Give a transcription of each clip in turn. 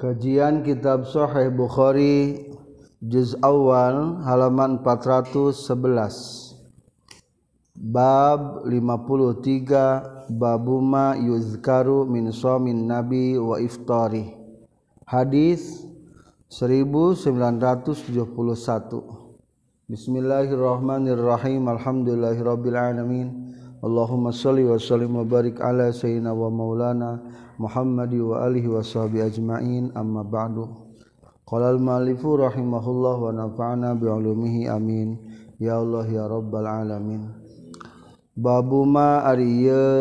Kajian Kitab Sahih Bukhari juz awal halaman 411 Bab 53 Babuma yuzkaru min shamin nabi wa iftari Hadis 1971 Bismillahirrahmanirrahim. Alhamdulillahirabbil alamin Allahumma shalli wa sallim wa barik ala sayyidina wa maulana Muhammad wa alihi wa sahbi ajma'in. Amma ba'du. Qala al malifu rahimahullah wa nafa'ana bi ulumihi amin. Ya Allah ya rabbal alamin. Babu ma Babuma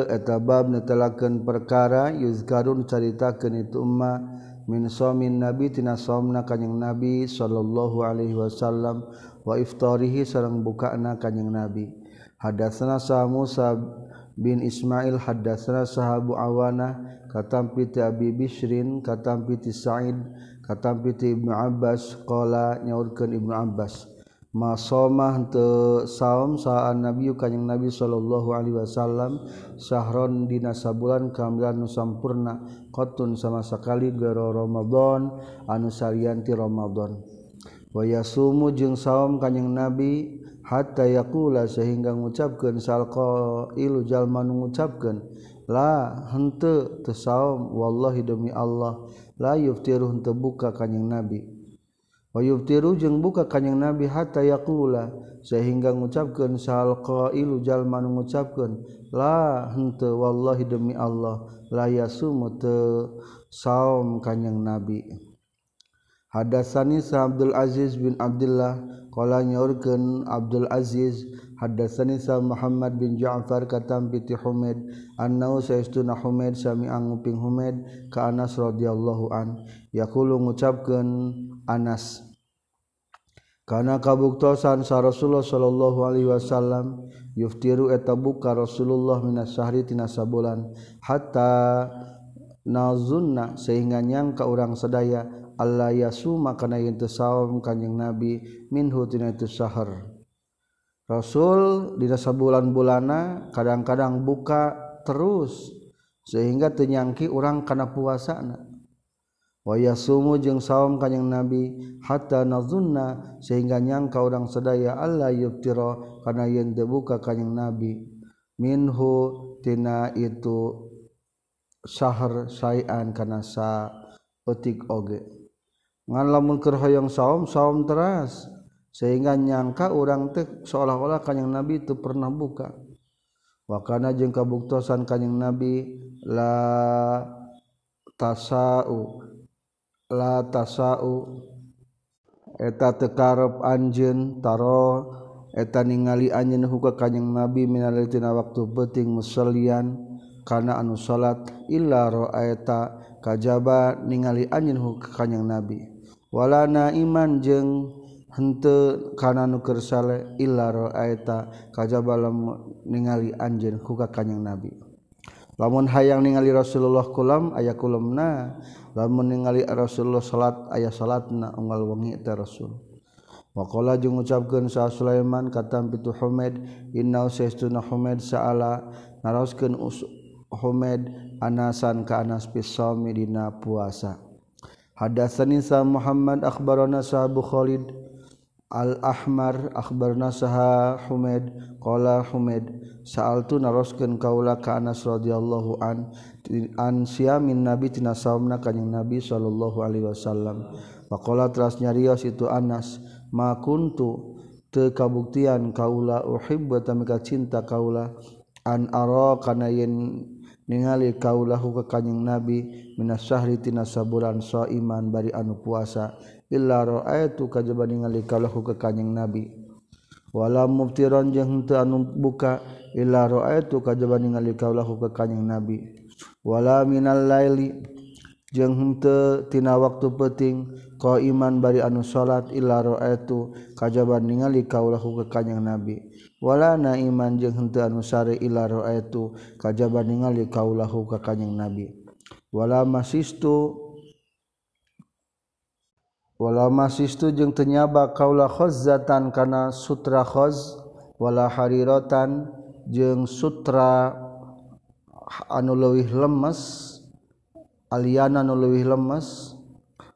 eta etabab netelaken perkara yuzkarun caritakeun itu umma min somin nabi tina somna kanyang nabi sallallahu alaihi wasallam wa iftarihi sarang bukana kanyang nabi. hadatsana sa Musa bin Ismail hadatsana sahabu awana katampi ti Abi Bishrin katampi ti Sa'id katampi ti Ibnu Abbas qala nyaurkeun Ibnu Abbas. Masomah teu saum saan nabi kanjing nabi sallallahu alaihi wasallam sahron dina sabulan kamilan nu sampurna qatun sama sakali gero ramadan anu salianti ramadan. Wa yasumu jeung saum kanjing nabi hatta yaqula sehingga ngucapkeun salqa ilu jalma ngucapkeun la hente tesaum wallahi demi Allah la yuftiru hente buka kanyang nabi wa yuftiru jeung buka kanyang nabi hatta yaqula sehingga ngucapkeun salqa ilu jalma ngucapkeun la hente wallahi demi Allah la yasumu te saum kanyang nabi Hadatsani Sa Abdul Aziz bin Abdullah qala nyaurkeun Abdul Aziz hadatsani Sa Muhammad bin Ja'far katam piti Humaid annau saestuna Humaid sami anguping Humaid ka Anas radhiyallahu an yaqulu ngucapkeun Anas kana kabuktosan sa Rasulullah sallallahu alaihi wasallam yuftiru eta buka Rasulullah minas syahri tina sabulan hatta nazunna sehingga nyangka urang sedaya Allah yasuma kana yen teu saum kanjing nabi minhu tina itu sahar. Rasul dina sabulan-bulana kadang-kadang buka terus sehingga tenyangki orang kana puasana waya sumu jeung saum kanjing nabi hatta nazunna sehingga nyangka orang sedaya Allah yuftira kana yen dibuka buka kanjing nabi minhu tina itu sahar sayan kana sa otik oge ngan lamunkir hoyong saum saum teras. Sehingga nyangka orang teh seolah-olah kanyang nabi itu pernah buka. Wakana jeung kabuktosan kanyang nabi la tasau la tasau. Eta tekarep anjen taro eta ningali anjen huka kanyang nabi minalitina waktu beting musalian. Karena anu salat illa ro'aeta kajaba ningali anjen huka kanyang nabi. walana iman jeung hente kana nuker sale illa ra'aita kajaba ningali anjeun ku ka kanjing nabi. Lamun hayang ningali Rasulullah kulam aya kulamna lamun ningali Rasulullah salat aya salatna unggal wengi teh Rasul. Wakola jeung ngucapkeun sa Sulaiman katam pitu Humaid inna saestuna Humaid saala. Naraoskeun Humaid anasan ka anas pisami dina puasa. Hadatsani sa Muhammad akhbarana sahabu Khalid Al-Ahmar akhbarna saha Humaid qala Humaid sa'altu naroskeun kaula ka Anas radhiyallahu an an siamin nabi tina saumna kanjing nabi sallallahu alaihi wasallam. Faqala teras nyarios itu Anas ma kuntu teu kabuktian kaula uhibbu tamika cinta kaula an ara kana yen ningali kaulahu ka kanjing nabi minas syahri tina sabulan soiman bari anu puasa illa ra'aitu kajaba ningali kaulahu ka kanjing nabi. Wala muftiran jeung teu anu buka illa ra'aitu kajaba ningali kaulahu ka kanjing nabi. Wala minal laili jeung henteu tina waktu penting qaiman bari anu salat illa ra'aitu kajaba ningali kaulahu ka kanjing nabi. wala naiman jeung henteu anu sare ila raaitu kajaba ningali kaulahu ka kanjing nabi. Wala masistu wala masistu jeung tenyaba kaula khazzatan kana sutra khazz wala hariratan jeung sutra anu leuwih lemes aliana anu leuwih lemes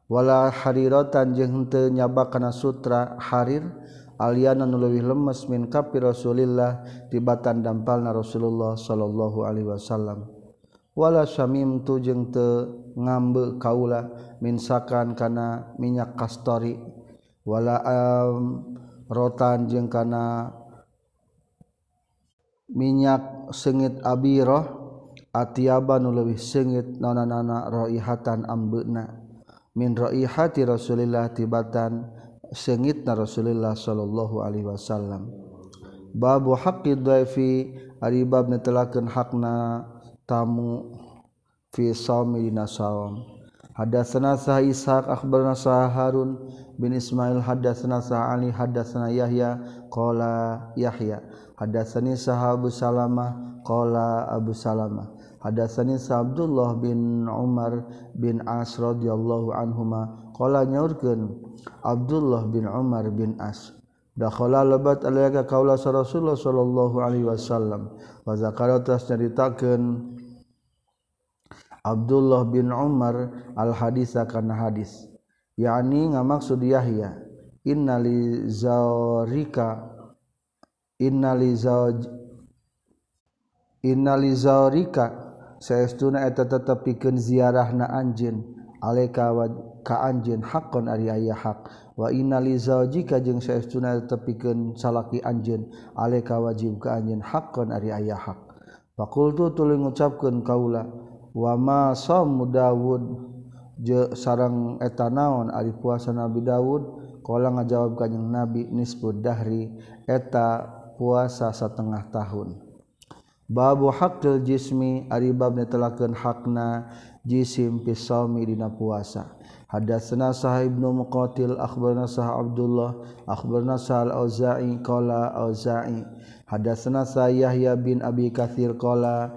wala hariratan jeung henteu nyaba kana sutra harir Aliana nuluwih lemes min kapi Rasulillah tibatan dampalna Rasulullah sallallahu alaihi wasallam. Wala syamim tu jeung teu ngambe kaula minsakan kana minyak kastori. Wala um, rotan jeung kana minyak sengit abiroh atiaba nu leuwih sengit nana raihatan ambeuna. Min raihati Rasulillah tibatan sengit na Rasulullah Shallallahu Alaihi Wasallam. Babu haqidhafi aribab netelakeun hakna tamu fi saumi dina saum. Hadatsana sah ishaq akhbarna sah harun bin ismail hadatsana sah ali hadatsana yahya qala yahya. Hadatsani sah abu salamah qala abu salamah. Hadatsani Abdullah bin Umar bin As radhiyallahu anhuma qala nyaurkeun Abdullah bin Umar bin As dakhala lebat alayka kaula Rasulullah sallallahu alaihi wasallam. Wa zakara tas nyaritakeun Abdullah bin Umar al hadisa kana hadis yakni ngamaksud Yahya innali zaurika innali zauj innali zaurika sayauna eta tetap piken ziarah na anjin aleka ka anjin hakon ari aya hak wa innaliza jika jeung sayauna tepikeun salaki anjeun. Aleka wajib ka anjin hakon ari aya hak fakultu tuluy ngucapkeun kaula wa ma samu daud je sarang eta naon ari puasa nabi daud kala ngajawab kanjing nabi nisbud dahri eta puasa setengah tahun. Babu hakil jismi aribab netelakeun hakna jisim pisaumi dina puasa. Hadatsana Sa'ib Muqatil akhbarna Sa'ad Abdullah akhbarna Sa'al Auza'i qala Auza'i hadatsana Sa Yahya bin Abi Katsir qala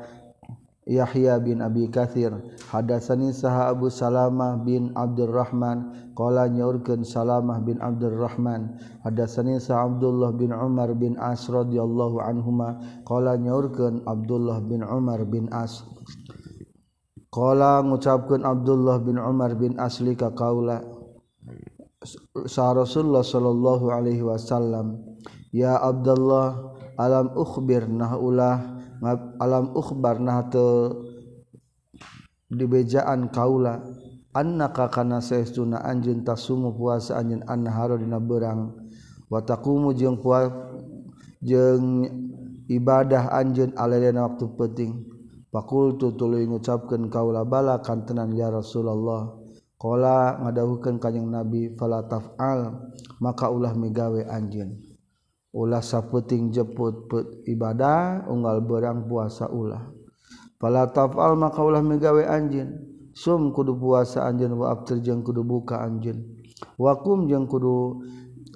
Yahya bin Abi Katsir hadasani saha Abu Salamah bin Abdurrahman. Qala nyaurkeun Salamah bin Abdurrahman hadasani saha Abdullah bin Umar bin As radhiyallahu anhuma. Qala nyaurkeun Abdullah bin Umar bin As. Qala ngucapkeun Abdullah bin Umar bin Asli ka kaula sa Rasulullah sallallahu alaihi wasallam ya Abdullah alam ukhbir nahulah alam ukhbar nah teu dibejaan kaula annaka kana saestuna anjeun tasumu puasa anjeun annahara dina berang wa taqumu jeung jeung ibadah anjeun alalena waktu penting. Fakultu tuluy ngucapkeun kaula bala kantenan ya Rasulullah. Qala ngadawuhkeun kanjing Nabi fala taf'al. Maka ulah migawe anjeun. Ulah saputing jeput put ibadah unggal berang puasa ulah. Pala tafal maka ulah megawe anjin sum kudu puasa anjin wa abtir jeung kudu buka anjin wakum jeung kudu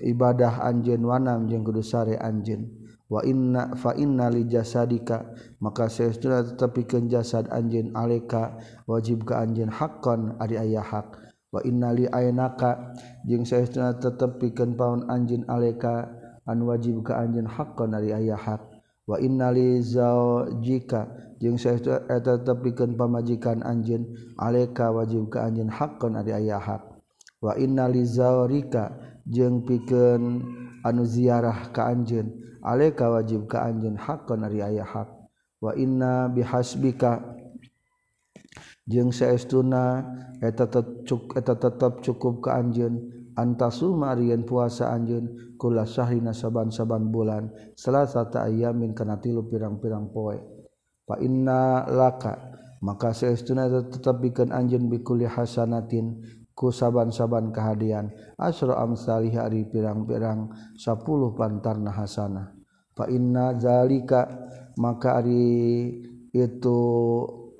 ibadah anjin wanam jeung kudu sare anjin wa inna fa inna li jasadika. Maka saestuna tetepikeun jasad anjin aleka wajib ka anjin haqqan ari aya hak. Wa inna li ainaka. Jeung saestuna tetepikeun paun anjin aleka anu wajib ka anjeun haqqan ari aya hak. Wa innali zaujika jeung saeta tetepikeun pamajikan anjeun alaika wajib ka anjeun haqqan ari aya hak. Wa innali zaurika jeung pikeun anu ziarah ka anjeun alaika wajib ka anjeun haqqan ari aya hak. Wa inna bihasbika jeung saestuna eta tetep cukup ka anjeun antasumarian puasa Anjun kula Syahri nasaban-saban bulan salasata ayamin kana tilu pirang-pirang poe. Fa inna laka maka saestuna tetep bikin anjeun bikuli hasanatin ku saban-saban kehadian asra amsalih ari pirang-pirang 10 pantarna hasanah. Fa inna zalika maka ari itu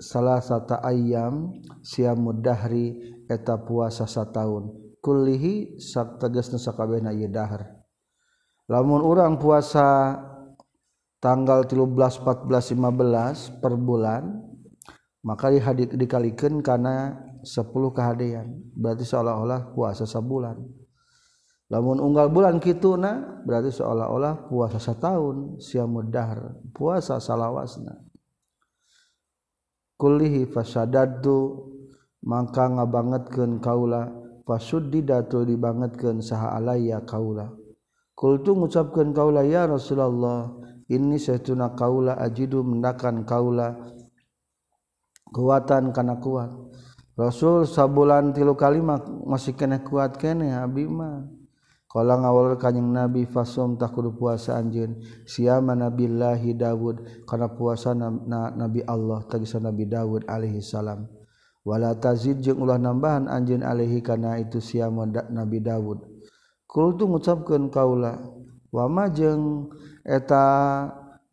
salah satu ayam siamud dahri eta puasa satu tahun kullihi sak tegas nusakabehna dahar. Lamun urang puasa tanggal 13 14 15 per bulan maka dihadik dikalikan karena 10 kehadian berarti seolah-olah puasa sebulan lamun unggal bulan kituna berarti seolah-olah puasa setahun siamud dahar puasa salawasna. Kullihi fasadadu maka ngabangetkeun kaula fasuddidatul dibangetkeun saha alaya kaula. Kultu ngucapkeun kaula ya Rasulullah inni saytuna kaula ajidu mendakan kaula kuatan kana kuat. Rasul sabulan tilu kalimat masih kena kuat kene abi mah. Kalau ngawal kanyang Nabi fasum tak kudu puasa anjeun. Siama nabillahi Dawud? Karena puasa na, na, Nabi Allah tagisa Nabi Dawud alaihi salam. wala tazid jeung ulah nambahan anjeun alaihi kana itu siam Nabi Dawud. Kultu ngucapkeun kaula wama jeung eta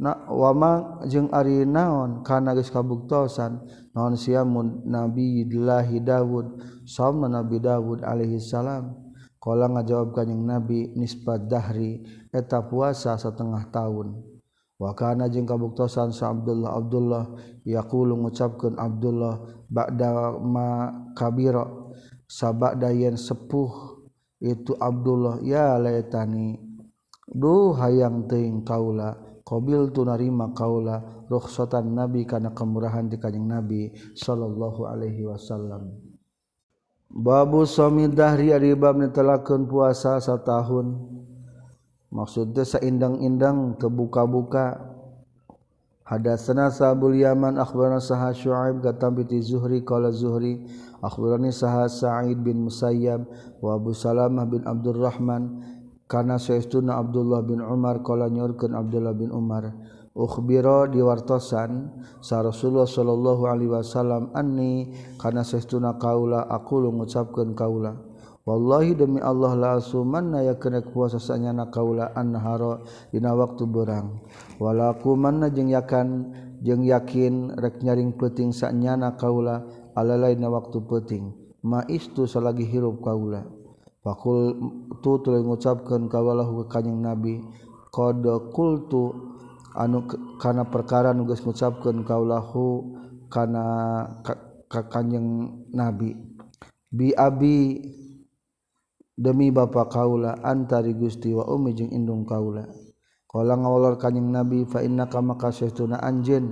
na, wama jeung ari naon? Kana geus kabuktosan naon siamun Nabi Allah Dawud saum Nabi Dawud alaihi salam. Kala ngajawab kanjing Nabi nisbat dahri eta puasa setengah tahun. wakana jeung kabuktosan sa Abdullah Abdullah yaqulu ngucapkeun Abdullah ba'da ma kabira. Sabada yen sepuh itu Abdullah ya laitani duh hayang teuing kaula qabil tu narima kaula rukhsatan nabi kana kemurahan di kanjing nabi sallallahu alaihi wasallam. Babu sami dahri ari bab netelakeun puasa satahun maksudnya saindang-indang kebuka-buka Hadatsana Sabul Yaman akhbarana Sahha Syu'aib katam bi Zuhri qala Zuhri akhbarani Sahha Sa'id bin Musayyab wa Abu Salamah bin Abdurrahman kana saestuna Abdullah bin Umar qala nyorkeun Abdullah bin Umar ukhbira diwartosan sa Rasulullah sallallahu alaihi wasallam anni kana saestuna kaula aku ngucapkeun kaula. Wallahi demi Allah la asuman na yakna kuasa sanyana kaula anharo dina waktu berang. Walakumanna jeung yakan jeung yakin rek nyaring peuting sanyana kaula alalai na waktu peuting. Ma istu salagi hirup kaula. Pakul tu tuluy ngucapkeun kawalahu ka kanjing Nabi qad qultu anu kana perkara nu geus ngucapkeun kaulahu kana ka, ka kanjing Nabi. Bi abi demi Bapa kaula antari Gusti wa Umi jeung indung kaula. Kala ngawalor kanjing Nabi fa innaka maka anjin anjeun.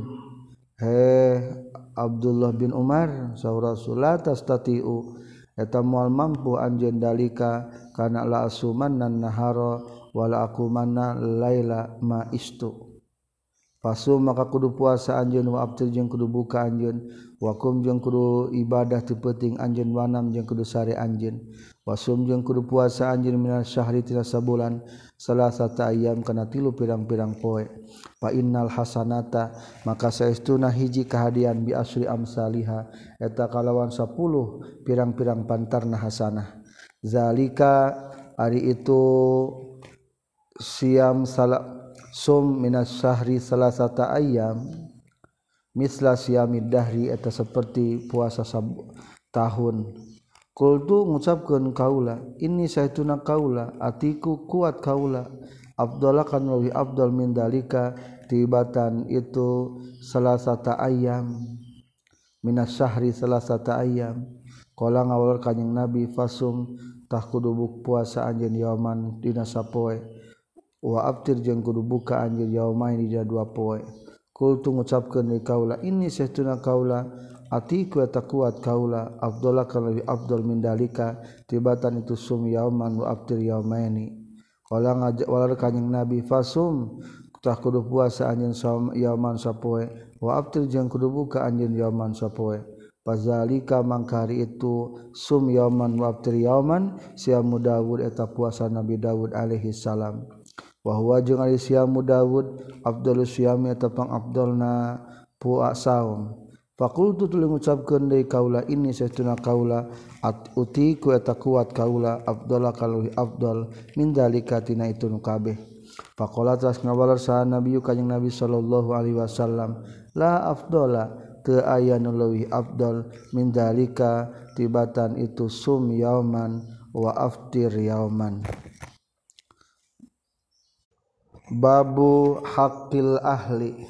He Abdullah bin Umar saura sulatas tastati'u. Eta moal mampu anjeun dalika kana la asuman nan nahara wala aku mana laila ma istu. pasu maka kudu puasa anjun wa abtir jeung kudu buka anjun wakum jeung kudu ibadah ti penting anjun wanam jeung kudu sare anjun wasum jeung kudu puasa anjun minal syahri tina sabulan salah satu ayam kana tilu pirang-pirang poe. Fa innal hasanata maka saestuna hiji kahadian bi asri amsaliha eta kalawan 10 pirang-pirang pantarna hasanah. Zalika ari itu siam salah sum minas syahri salasata ayam misla siamid dahri eta seperti puasa sab tahun. Kultu ngucapkeun kaula ini saituna kaula atiku kuat kaula. Abdullah kan lebih Abdul min dalika tibatan itu salasata ayam. Minas syahri salasata ayam. Kala ngawal kanjing nabi fasum tah kudu puasa anjeun yaman dina sapoe wa aftir jeung kudu buka anjir yaumain di dua poe. Kultu ngucapkeun ni kaula ini sahtuna kaula atiku eta kuat kaula afdala kana bi afdal min dalika tibatan itu sum yauman wa abtir yaumaini qala ngajak walar kanjing nabi fasum tah kudu puasa anjeun yauman sapoe wa abtir jeung kudu buka anjeun yauman sapoe Fazalika mangkari itu sum yauman wa abtir yauman siamu Dawud eta puasa Nabi Dawud alaihi salam. bahwa jeung ari siamu Daud Abdul siami tepang Abdulna puak saum. Fakultu tuluy ngucapkeun deui kaula ini satuna kaula at uti ku eta kuat kaula Abdullah kaluhi Abdul min dalika tina itu nu kabeh. Faqala tas ngawalar sa nabi kanjing nabi sallallahu alaihi wasallam la afdala teu aya nu leuwih afdal min dalika tibatan itu sum yauman wa aftir yauman. babu hakil ahli.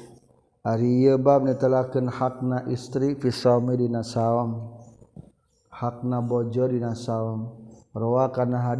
Ari bab netelakeun hakna istri fisaumi dina saum hakna bojo dina saum rawa kana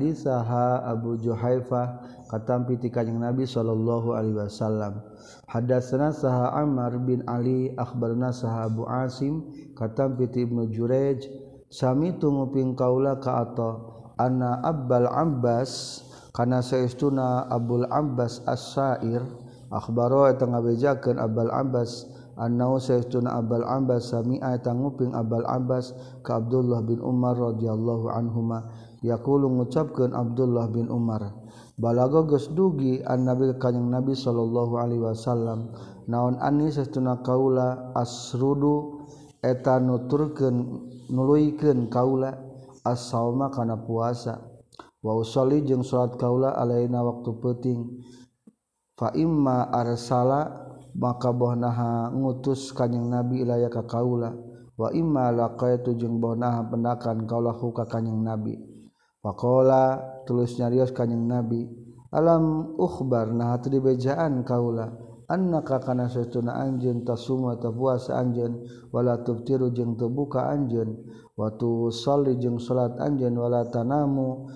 Abu Juhaifa katampi ti kanjeng Nabi sallallahu alaihi wasallam. Hadatsana saha Amr bin Ali akhbarna saha Abu Asim katampi ti Ibnu Jurej sami tunguping kaula ka ato anna Abbal Abbas Kana sayaistuna Abdul Abbas as-Sa'ir akhbaro eta ngabejakeun Abdul Abbas annau sayaistuna Abdul Abbas sami'a eta nguping Abdul Abbas ka Abdullah bin Umar radhiyallahu anhuma. Yaqulu ngucapkeun Abdullah bin Umar balago geus dugi annabi kanjing Nabi sallallahu alaihi wasallam. Naon ani sayaistuna kaula asrudu? Eta nuturkeun nuluikeun kaula as-sauma kana puasa. wausoli jeung salat kaula alaina waktu peting faimma arsala maka bohnaha ngutus kanyang nabi ilaya ka kaula. Wa imma laqaitu jeung bohnaha pendakan kaula huka kanyang nabi. Faqala tulus nyarios kanyang nabi alam ukhbar nah teu dibejaan kaula. Annaka kana satuna anjeun tasuma tapuasa anjeun wala tubtiru jeung teu buka anjeun. Wa tusalli jeung salat anjeun wala tanamu.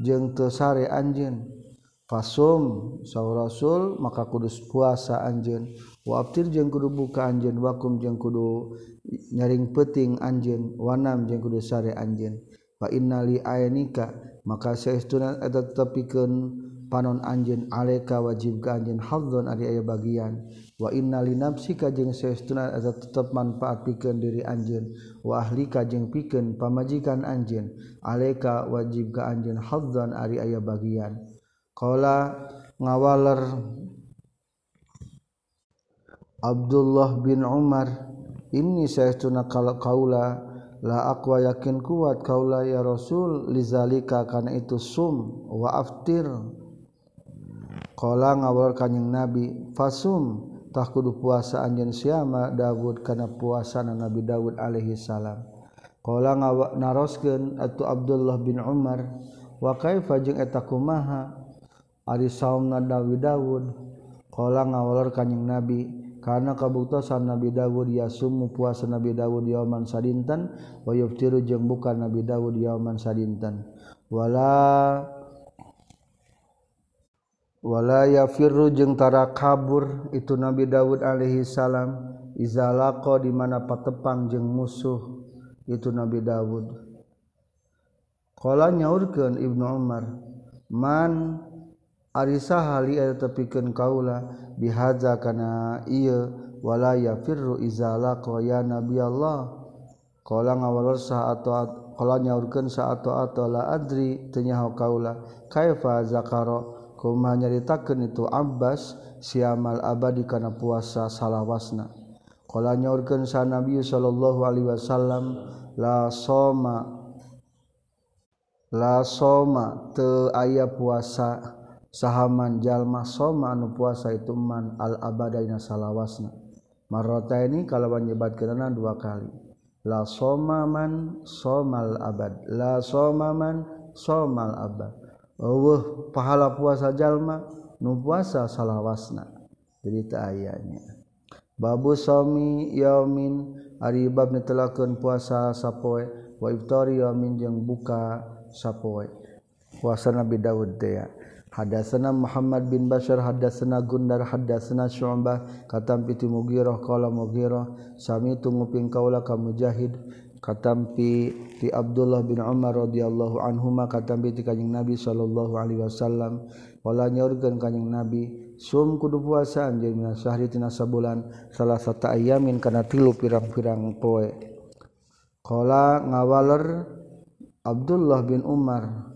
jeung tesare anjeun. Fasum saur rasul maka kudus puasa anjeun. Wa aftir jeung kudu buka anjeun wakum jeung kudu nyaring peting anjeun wanam jeung kudu sare anjeun. Fa innali ainika maka saestuna eta tetepikeun panon anjin aleka wajib ka anjin hadzon ari aya bagian. Wa inna li nafsika jeung saestuna asa tetep manfaat pikeun diri anjeun. Wa ahlika jeung pikeun pamajikan anjeun. Aleka wajib ka anjeun hadzon ari aya bagian. Qala ngawaler Abdullah bin Umar ini saestuna kalau kaula la aqwa yakin kuat kaula ya Rasul lizalika kana itu sum wa aftir Kala ngawal kanyeng nabi fasumtah kudu puasa anjen siama Dawud kana puasana Nabi Dawud Alaihi salam. Kala ngawak narosken atau Abdullah bin Umar wakai fajeng etakumaha Ari saum na Dawi Dawud Kala ngawalor kanyeng nabi karena kabuktasan Nabi Dawud ya sumu puasa Nabi Dawud yauman sadintan wa yuftiru jeung buka Nabi Dawud yauman sadintan wala walayafirru jengtara kabur. Itu Nabi Daud Alaihi salam. Izalako dimana patepang jeng musuh. Itu Nabi Daud kalau nyaurkan Ibnu Umar man arisa hali ada tepikan kaula bihaza karena iya walaya firru izalako ya Nabi Allah. Kalau ngawalor saat atau kalau nyaurkan saat atau la adri tanyaho kaula kaifa zakaro? kuma nyaritakeun itu Abbas siamal abadi kana puasa salawasna. Qala nyaurkeun sa Nabi sallallahu alaihi wasallam la soma la soma teu aya puasa sahaman jalma soma anu puasa itu man al abadaina salawasna. Marrota ini kalawan nyebatkeunana dua kali. La soma man somal abad la soma man somal abad. Allah pahala puasa jalma nu puasa salawasna. Cerita ayahnya babu somi yamin ari bab netelakeun puasa sapoe. Wa iftari yamin jeung buka sapoe. Puasa Nabi Daud teh ya. Hadatsana Muhammad bin Bashar hadatsana Gundar hadatsana Syu'bah. Katam piti Mughirah qala Mughirah sami tunguping kaula ka Mujahid. katampi ti Abdullah bin Umar radhiyallahu anhuma katampi ti kanjing Nabi sallallahu alaihi wasallam. Wala nyaurkeun kanjing Nabi sum kudu puasa anjeun mina sahri tina sabulan salah sata ayamin kana tilu pirang-pirang poe. Qala ngawaler Abdullah bin Umar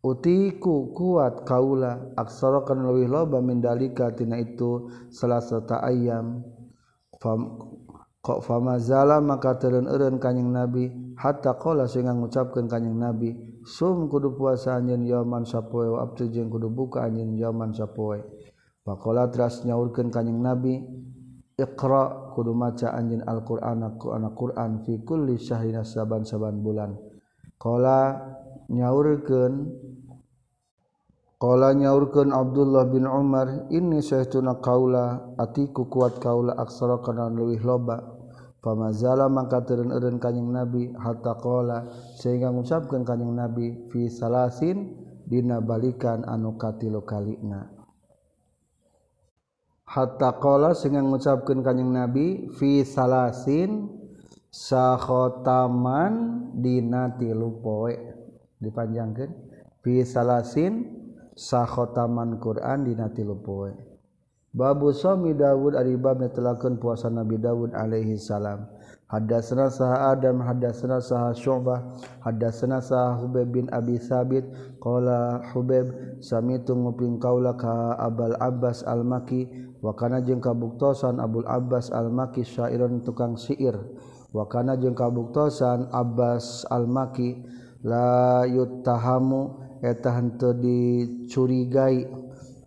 utiku kuat kaula aksara kan leuwih loba min dalika tina itu salah sata ayam. Fam kok famazala maka turun eureun kanjing nabi. Hatta qala sehingga ngucapkeun kanjing nabi sum kudu puasa anjeun yaman sapoe wa abtu jeung kudu buka anjeun yaman sapoe. Faqala teras nyaurkeun kanjing nabi iqra kudu maca anjeun alqur'ana ku anak qur'an fi kulli syahrin saban-saban bulan. Qala nyaurkeun Qala nyaurkeun Abdullah bin Umar inni sayyiduna kaula atiku kuat kaula aksara kana leuwih loba. Pamazala maka teureun eureun kanjing Nabi hatta qala sehingga ngucapkeun kanjing Nabi fi salasin dina balikan anu katilu kalina. Hatta qala sehingga ngucapkeun kanjing Nabi fi salasin sakhotaman dina tilu poe. Dipanjangkeun fi salasin sakhotaman Quran dina tilu poe. Babu suami Dawud aribab bab puasa Nabi Dawud alaihi salam. Hadatsana saha Adam hadas saha Syomba hadas saha Hubaib bin Abi Sabit qala Hubeb samitu nguping kaula ka Abul Abbas Al-Maki wa kana jeung kabuktosan Abul Abbas Al-Maki syairon tukang syair wa kana jeung kabuktosan Abbas Al-Maki la yuttahamu eta henteu dicurigai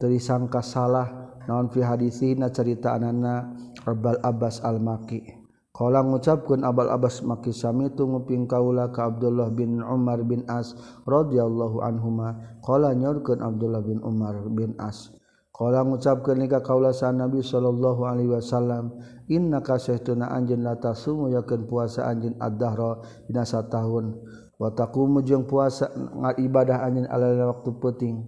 teu sangka salah naon fi hadisina carita anana Rabbal Abbas Al-Maki. Kala ngucapkeun Abal Abbas maki sami tu nguping kaula ka Abdullah bin Umar bin As radhiyallahu anhuma. Qala nyorkeun Abdullah bin Umar bin As. Kala ngucapkeun ka kaula sa Nabi sallallahu alaihi wasallam inna kasaytuna anjeun la sumu yakeun puasa anjeun ad-dahra dina tahun. wataku mujung puasa nga ibadah anjin ala waktu peting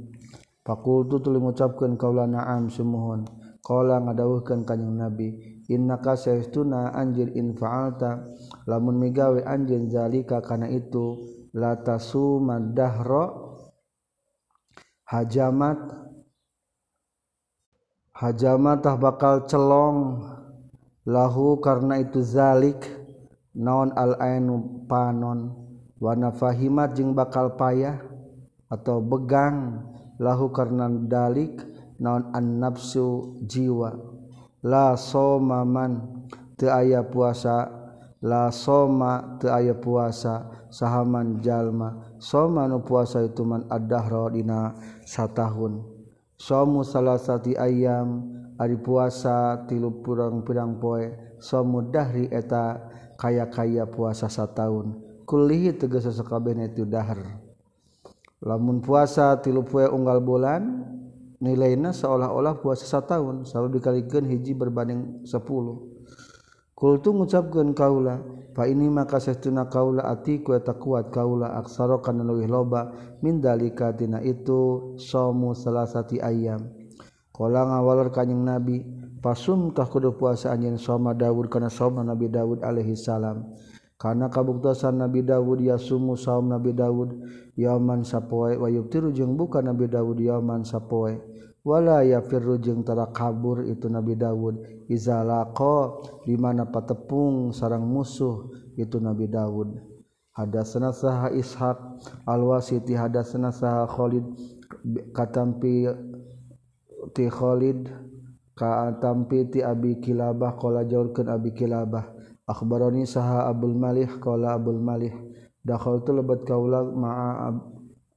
fakultu tuli mengucapkan kaula naam semuhun kaulah ngadawuhkan kanyang nabi inna kasestuna anjir infaalta lamun migawe anjin zalika karena itu latasu madahro hajamat hajamat tah bakal celong lahu karena itu zalik naon al ainu panon. Wana fahimat jeung bakal payah atau begang lahu karena dalik naon an-nafsu jiwa. La somaman teu aya puasa. La soma teu aya puasa. Sahaman jalma. Soma nu puasa itu man ad-dahra dina satahun. Somu salah satu ayam ari puasa tilu purang-pirang poe. Somu dahri eta kaya-kaya puasa satahun kulihi tegas sakabehna itu dahar. Lamun puasa tilu poe unggal bulan nilainya seolah-olah puasa satahun selalu dikalikan hiji berbanding sepuluh. Kultu ngucapkeun kaula fa ini maka sehtuna kaula atiku eta kuat kaula aksara kana leuwih loba min dalika tina itu somu salasati ayam qala ngawaler kanjing nabi pasum tah kudu puasa anjeun soma Daud kana soma Nabi Daud alaihi salam? karena kabuktasan Nabi Dawud ya sumu saum Nabi Dawud yaman sapoe wayub tiru jeung buka Nabi Dawud yaman sapoe. Wala yafirru jeung tara kabur itu Nabi Dawud. Izalaqa di mana patepung sarang musuh itu Nabi Dawud. Hadasna saha Ishaq al-Wasiti hadasna saha Khalid katampi ti Khalid katampi ti Abi Kilabah qala jaurkeun Abi Kilabah. akhbarani saha Abdul Malik qala Abdul Malik dakhaltu lebat kaula ma'a ab,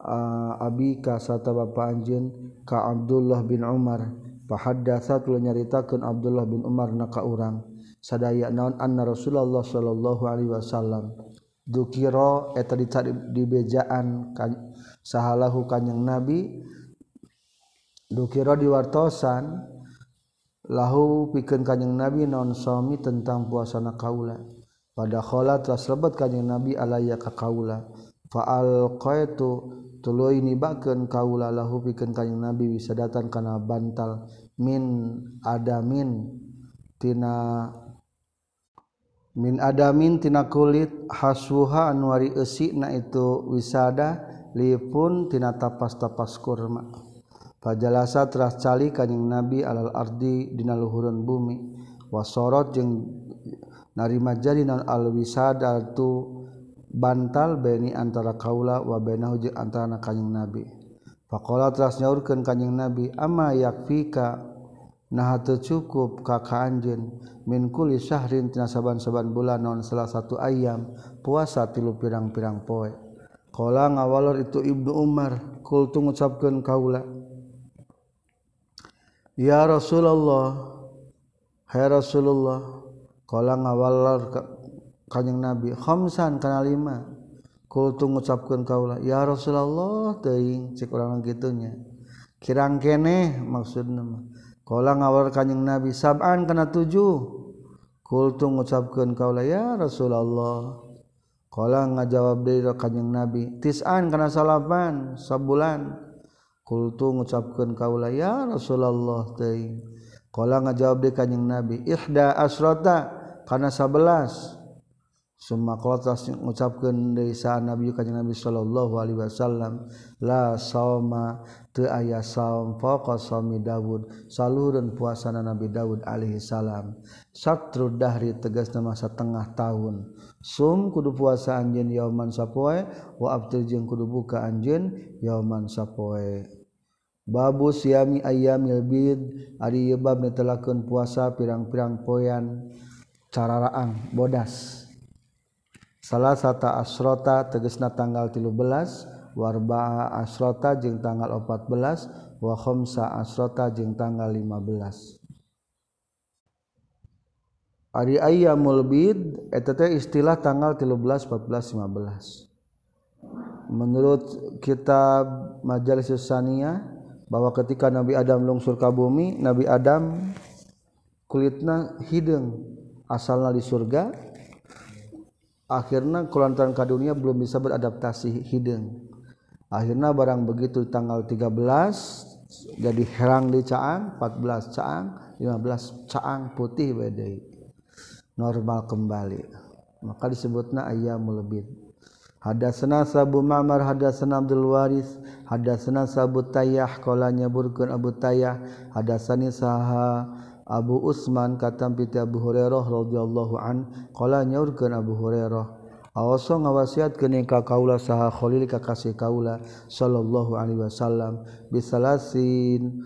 uh, abi ka sarta bapa anjeun ka Abdullah bin Umar. Fahaddatsa tuluy nyaritakeun Abdullah bin Umar na ka urang. Sadaya naon anna Rasulullah sallallahu alaihi wasallam? Dukira eta dicari di dibejaan sahalahu kanjing Nabi. Dukira diwartosan lahu piken kanyang nabi non somi tentang puasana kaula. Pada khola telah lebat kanyang nabi alaya ka kaula. Faal qaitu tuluy nibakeun kaula lahu pikeun kanyang nabi wisadatan kana bantal min adamin tina min adamin tina kulit hasuha anwari esi na itu wisada lipun tina tapas-tapas kurma. pajalasa teras cali kanjing nabi alal ardi dina luhureun bumi. Wasorot jeung narima jadi non alwisadatu bantal beni antara kaula wa bainahu jeung antara kanjing nabi. Faqala teras nyaurkeun kanjing nabi amma yakfika? Nah teu cukup ka ka anjeun. Min kulli syahrin tina saban-saban bulan non salah satu ayam puasa tilu pirang-pirang poe. Qala ngawalor itu ibnu umar kul tu ngucapkeun kaula ya Rasulullah. Hai Rasulullah. Kala ngawalar kanjeng Nabi. Khamsan kana lima. Kultu ngucapkeun kaula ya Rasulullah teuing cek urang gitunya. Kirang kene maksudna mah. Kala ngawalar kanjeng Nabi. Sab'an kana tujuh. Kultu ngucapkeun kaula ya Rasulullah. Kala ngajawab deui kanjeng Nabi. Tis'an kana salapan sabulan. kultu ngucapkan kaulah ya Rasulullah teuing qala ngajawab deui kanjing nabi ihda asrota kana 11 Summa qala tas ngucapkeun deui sa nabi Kanjeng nabi sallallahu alaihi wasallam la sauma teu aya saum faqa saumi Daud. Salureun puasana nabi Daud alaihi salam. Satru dahri tegasna masa tengah tahun. Sum kudu puasa anjeun yauman sapoe wa abtir jeung kudu buka anjeun yauman sapoe. Babu siami ayamil bid ari yebab netelakeun puasa pirang-pirang poyan cararaang bodas. Salah sata asrota tegesna tanggal 13 warba'a asrota jeung tanggal 14 wa khamsa asrota jeung tanggal 15. Ari ayamul bid eta teh istilah tanggal 13 14 15. Menurut kitab Majalis Susaniyah bahwa ketika Nabi Adam lungsur ka bumi Nabi Adam kulitna hidung asalna di surga akhirnya kulantaran ke dunia belum bisa beradaptasi hidung akhirnya barang begitu tanggal 13 jadi herang di caang 14 caang 15 caang putih bedai normal kembali. Maka disebutnya ayamul bid. Hadasna Sabu Ma'mar hadasna Abdul Waris hadasna sabu tayah qala nyaburkeun Abu Tayah hadasani saha Abu Usman katam piti Abu Hurairah radhiyallahu an qala nyaurkeun Abu Hurairah. Awaso ngawasiat kening ka kaula saha Khalil ka kasih kaula sallallahu alaihi wasallam bisalasin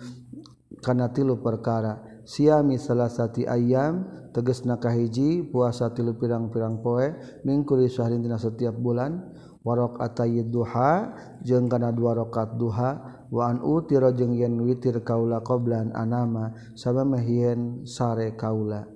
kana tilu perkara. Siami salasati ayam tegesna kahiji puasa tilu pirang-pirang poe mingkuli syahrin dina setiap bulan. warokataid duha jeung kana dua rakaat duha waan utiro jeung yen witir kaula qoblan anama sama mehieun sare kaula.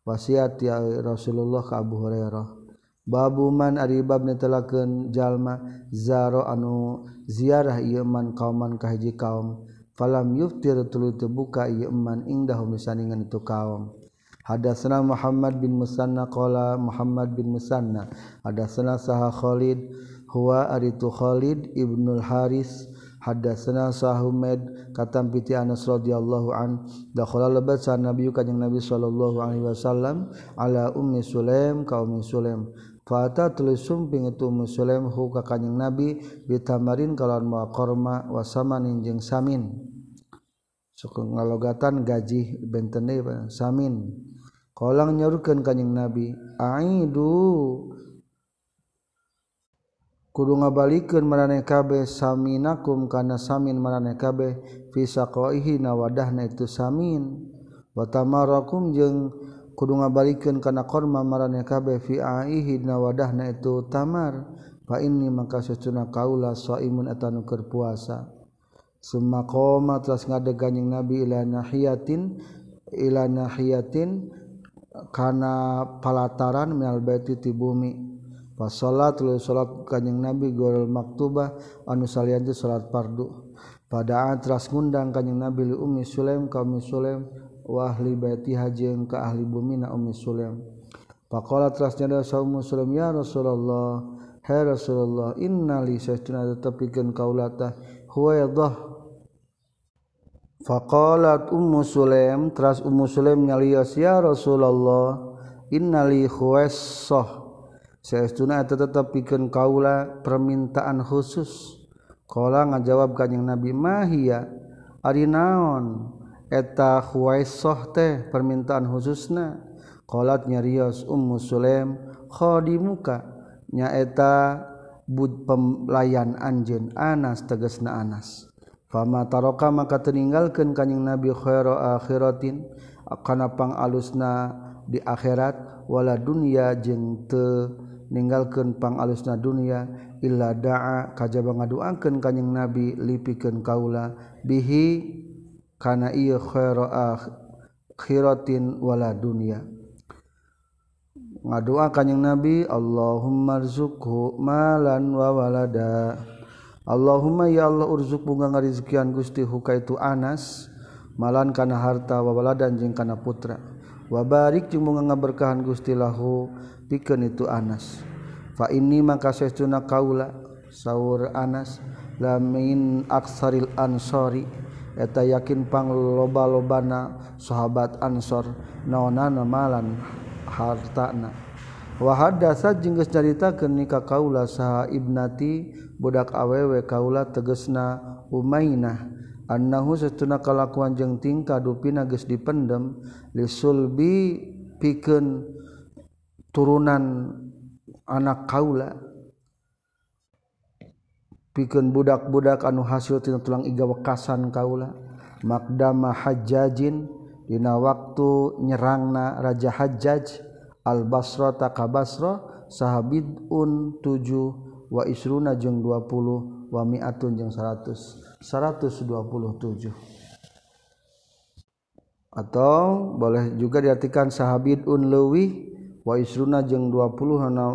Wasiat ya Rasulullah ka Abu Hurairah. Babu man ari bab netelakeun jalma zaro anu ziarah ieu man kauman ka hiji kaum falam yuftir tuluy teu buka ieu man indahum disaningan itu kaum. Hadatsana Muhammad bin Musanna qala Muhammad bin Musanna. Hadatsana Saha Khalid huwa aritu Khalid ibnul Haris. Hadatsana Sahumed katam piti Anas radhiyallahu an. Dakhala lebat sa Nabi kanjeng Nabi sallallahu alaihi wasallam ala ummi Sulaim ka ummi Sulaim. Fata tulis sumping itu ummi Sulaim hu ka kanjeng Nabi bitamarin kalawan ma korma wasamanin jeung samin. Suku ngalogatan gaji benten samin. kolang nyarukan kanyeng nabi. Aidu. Kudu ngabalikeun maraneh kabeh saminakum kana samin maraneh kabeh. Fi saqaihi nawadahna itu samin. Wa tamarakum jeung kudu ngabalikeun kana korma maraneh kabeh. Fi aihi na wadahna itu tamar. Fa inni maka sesuna kaula saimun atanu keur puasa. Summa qoma telah ngadeg kanjing nabi ila nahiyatin ila nahiyatin kana palataran minal baiti ti bumi. Pas salat salat kanjing nabi gol maktubah anu salian ti salat fardu. Pada atras ngundang kanjing nabi li ummi sulaim kami sulaim wa ahli baitiha ka ahli bumi na ummi sulaim. Faqala tras nya sa ummi sulaim ya rasulullah hai rasulullah innali sayyidina tetepikeun kaulata huwa Faqalat Ummu Sulaim tras Ummu Sulaim nyalios ya Rasulullah innali khuwassah. Saestuna eta tetep pikeun kaula permintaan khusus. Kala ngajawab kanjing Nabi mahia ari naon? Eta khuwassah teh permintaan khususna. Qalat nyarios Ummu Sulaim khadimuka nyaeta bud pelayan anjeun Anas tegasna Anas. Famataraka maka meninggalkan kanyang Nabi khaira akhiratin kana pang alusna di akhirat wala dunia jeung teu ninggalkeun pang alusna dunia illa da'a kajaba ngaduakeun kanjing Nabi lipikeun kaula bihi kana ieu khaira akhiratin wala dunia ngadua kanjing Nabi Allahumma rzuqhu malan wa walada. Allahumma ya Allah urzuk bunga ngarizkian Gusti huka itu Anas malan kana harta wawaladan dan kana putra. Wabarik jeung bunga ngaberkahan Gusti lahu pikeun itu Anas. Fa ini maka sesuna kaula saur Anas lamin aksaril ansori eta yakin pang loba-lobana sahabat ansor naonana malan hartana. Wa hadatsa jeung geus nyaritakeun kaula saha ibnati budak awewe kaula tegesna umainah. Annahu setuna kalakuan jeung tingkah dupina geus dipendem lisulbi pikeun turunan anak kaula. Pikeun budak-budak anu hasil tina tulang iga wekasan kaula. Makdama hajjajin dina waktu nyerangna raja hajjaj al basra ta ka basra sahabidun tujuh wa isruna jeung 20 wa mi'atun jeung 100 127 atau boleh juga diartikan sahabidun lewi wa isruna jeung 20 hana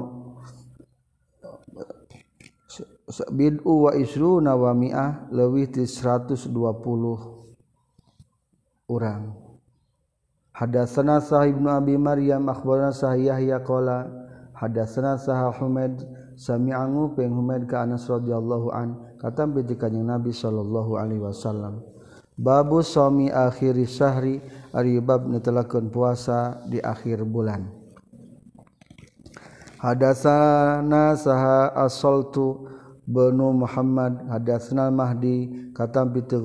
bid'u wa isruna wa mi'ah leuwih ti 120 urang. Hadatsana Sahih Ibnu Abi Maryam akhbarana Sahih Yahya qala hadatsana Sahih Humaid Samiangu penghumed ka Anas radhiyallahu an katampi ti kanjing Nabi sallallahu alaihi wasallam. Babu sami akhir syahri ari bab netelakeun puasa di akhir bulan. Hadatsana saha asaltu benu Muhammad hadatsna Mahdi katampi ti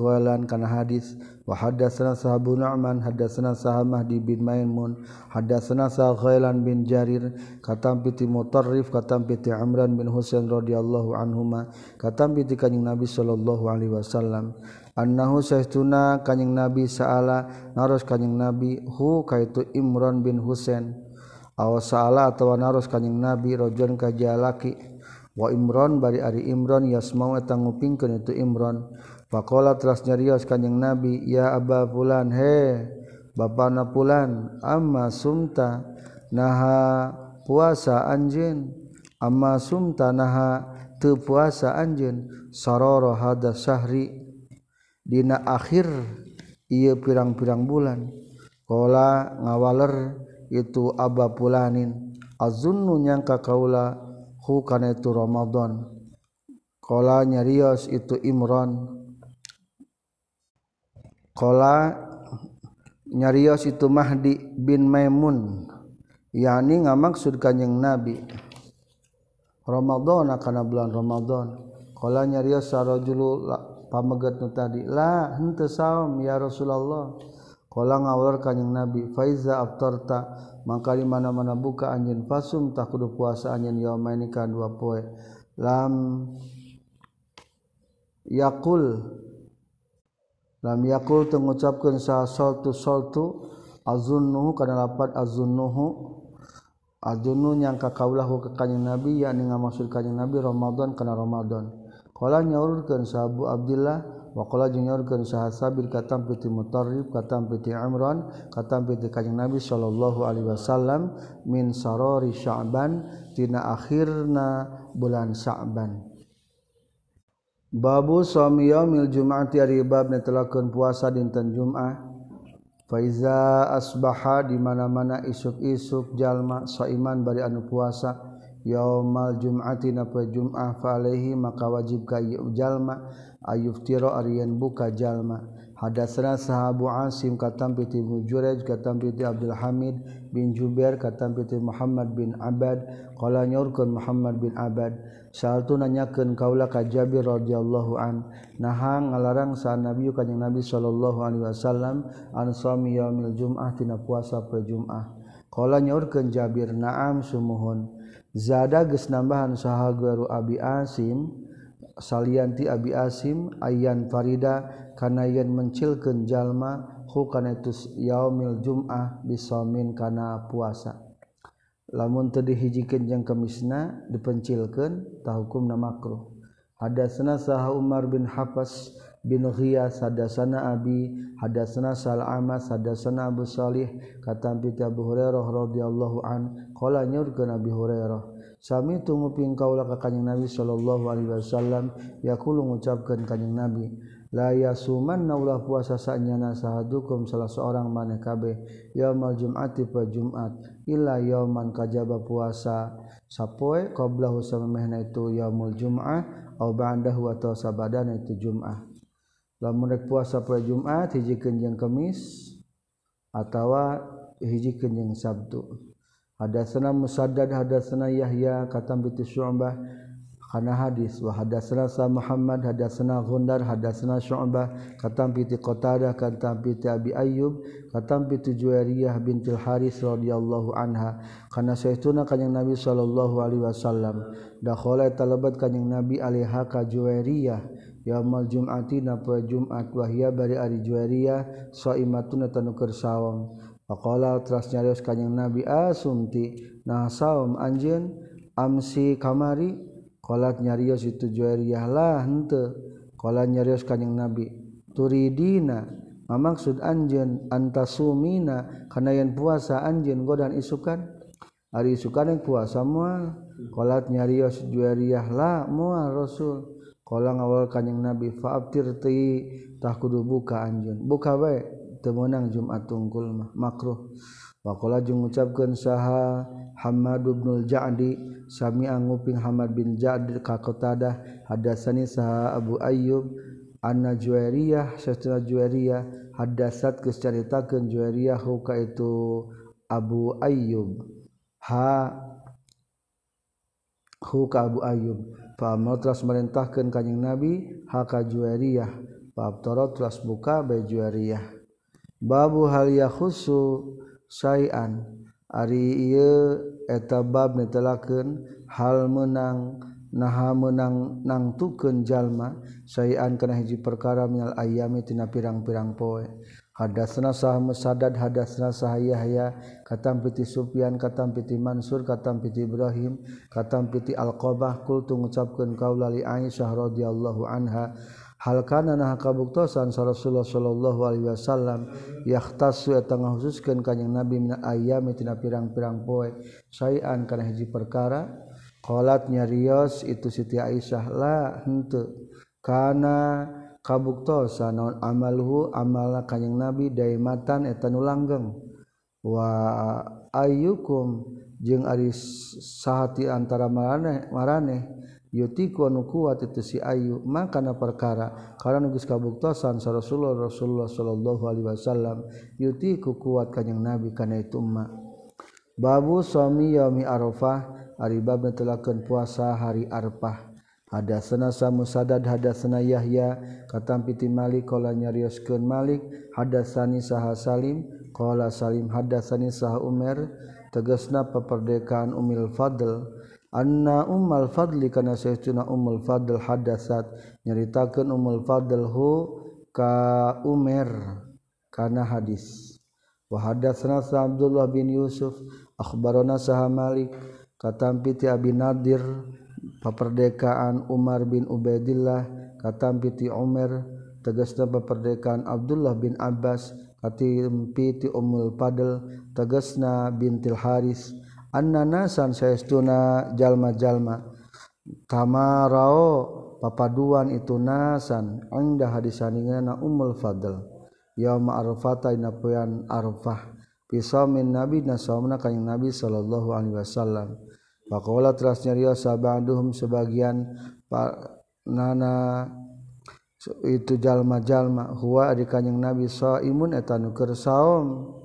kana hadis Wahadasana sahabu Nu'man hadasana sah Mahdi bin Maimun hadasana sah Khailan bin Jarir katam piti Mutarrif katam piti Amran bin Husain radhiyallahu anhuma katam piti kanjing Nabi sallallahu alaihi wasallam. Annahu sahtuna kanjing Nabi saala naros kanjing Nabi hu kaitu Imran bin Husain. Aw saala atawa naros kanjing Nabi rajon kajalaki. wa Imran bari ari Imran yasmau eta ngupingkeun itu Imran. Pakola telah nyarios kanjeng Nabi, ya Aba Fulan, he, bapak na Fulan, amma sumta naha puasa anjen, amma sumta naha te puasa anjen, saroro hada sahri, dina akhir iya pirang-pirang bulan. Kola ngawaler itu Aba Fulanin, azunnu nyangka kaula hu kana itu Ramadan. Kola nyarios itu Imran, nyarios itu Mahdi bin Maimun. Yakni ngamaksud Kanyeng nabi. Romadhon karena bulan Romadhon nyarios pamegat tadilah ya Rasulullah. Ngawur Kanyeng nabi. Faiza Abtorta maka di mana-mana buka anjin fasum tak kudu puasa anjin yaumaikan dua poe. Lam yakul lam yakul teu ngucapkeun sa saltu saltu azunnuhu kana lapat azunnuhu. Azunnu nyangka kaulahu ka kanjing nabi yakni ngamaksud kanjing nabi ramadan kana ramadan. Qala nyaurkeun sa Abu Abdullah wa qala nyaurkeun sa Sabir katam piti Mutarrib katam piti Imran katam piti kanjing nabi sallallahu alaihi wasallam min sarori sya'ban dina akhirna bulan sya'ban. Babu suami yaumil jum'ati ari bab netelakeun puasa dinten Jumat. Faiza asbaha di mana-mana isuk-isuk jalma saiman bari anu puasa yaumal jum'ati na poe Jumat fa alaihi maka wajib ka jalma ayuftiro arian buka jalma. Hadatsana sahabu Asim katam bi Ibnu Jurayj katam bi Abdul Hamid bin Jubair katam bi Muhammad bin Abad qala nyurkun Muhammad bin Abad saltu nanyakeun kaula ka Jabir radhiyallahu an naha ngalarang sa Nabi kanjing Nabi sallallahu alaihi wasallam an sami yaumil jum'ah tina puasa poe Jumat qala nyaurkeun Jabir na'am sumuhun. Zada geus nambahan saha guru Abi Asim salianti Abi Asim ayan farida kana yen mencilkeun jalma hu kana itu yaumil jum'ah bisamin kana puasa. lamun teu dihijikeun jeung kemisna dipencilkan hukum hukumna makruh. Hadatsana sah Umar bin Hafas bin Ghiyas hadatsana Abi hadatsana Sal'amas hadatsana Abu Salih katam pita Abu Hurairah radhiyallahu an qala nyurkeun Abi Hurairah sami tunggu ping kaula ka kanjing Nabi sallallahu alaihi wasallam yaqulu ngucapkeun kanjing Nabi. laa suman naulah puasa sanyana sahadukum salah seorang maneh kabeh yaumal jum'ati pa jum'at. Illa yauman kajaba puasa. Sapoe qablahu samemehna itu yaumul jum'ah au ba'dahu atau sabadana itu jum'ah. Lamun rek puasa poe jum'at hiji jeung kemis atawa hiji jeung sabtu. Hadatsana musaddad hadatsana yahya katam bi syu'bah kana hadis wa hadatsana Muhammad hadatsana Gundar hadatsana Syu'bah katam piti Qatadah katam piti Abi Ayyub katam piti Juwairiyah bintil Haris radhiyallahu anha. Kana sayyiduna kanjing Nabi sallallahu alaihi wasallam. Dakhala talabat kanjing Nabi alaiha ka Juwairiyah. Yaumul jum'ati na poe Jumat wahia bari ari Juwairiyah shaimatun tanu keur sawam faqala teras nyarios kanjing Nabi asumti nah saum anjeun amsi kamari kolat nyarios itu juariah lah henteu. Kolat nyarios kanjing nabi. Turidina mamaksud anjeun antasumina kana yen puasa anjeun godan isukan. Ari isukan yang puasa moal kolat nyarios juariah lah moal rasul. Kola ngawal kanjing nabi faabtir ti tah kudu buka anjen buka bae teu meunang jumat tungkul mah makruh. Wakola mengucapkan saha Hamad Ibnul Jadi Sami Anguping Hamad bin Jadir Kakotadah hadasani saha Abu Ayyub Anna Juwariyah secara Juwariyah hadasat keceritakan Juwariyah huka itu Abu Ayyub. Ha huka Abu Ayyub. Fa'amal telah merintahkan kanyang Nabi haka Juwariyah Fa'abtoro telah buka bayi Juwariyah Babu hal yakhusu sayan Ari etabab netelaken hal menang naha menang nangtukeun jalma sayan kana hiji perkara minal ayami tina pirang-pirang poe. Hadasna sah musadad hadasna sah Yahya katam piti Sufyan katam piti Mansur katam piti Ibrahim katam piti Alqabah kul tu ngucapkeun kaula li Aisyah radhiyallahu anha. halkana nah kabuktosan sa Rasulullah sallallahu alaihi wasallam yahtasu eta ngahususkeun ka kanjing Nabi min ayyam tina pirang-pirang poe sayan kana hiji perkara. Qalat nyarios itu Siti Aisyah la henteu. Kana kabuktosan naon amalhu amala kanjing Nabi daimatan eta nu langgeng. Wa ayyukum jeung ari sahati antara maraneh maraneh. Yutiku anu kuat itu si ayu maka na perkara. Karena geus kabuktosan sa Rasulullah Rasulullah sallallahu alaihi wasallam yutiku kuat kanyang nabi kana itu mah babu suami yaumi arafah ari bab telakeun puasa hari arfah ada senasa musadad hada sena Yahya katam piti Malik qala nyarioskeun Malik hadasani saha Salim qala Salim hadasani saha Umar. Tegasna peperdekaan Umil Fadl anna Ummal Fadli kana saestuna Ummul Fadl hadasat nyaritakeun Ummul Fadl hu ka Umar kana hadis. Wa hadatsana Abdullah bin Yusuf akhbarana saha Malik katam piti Abi Nadir peperdekaan Umar bin Ubaidillah katampiti Umar tegasna peperdekaan Abdullah bin Abbas katimpiti Ummul Fadl tegasna bintil Haris annanasan saestuna jalma-jalma. Tamarao papaduan itu nasan angda hadisaningana ummul fadl. Yauma arfata ina poean arfah pisamin nabi nasaumna kanjing nabi sallallahu alaihi wasallam. Faqala teras nyarios sabanduhum sebagian nana itu jalma-jalma. Huwa di kanjing nabi saimun eta nu saum.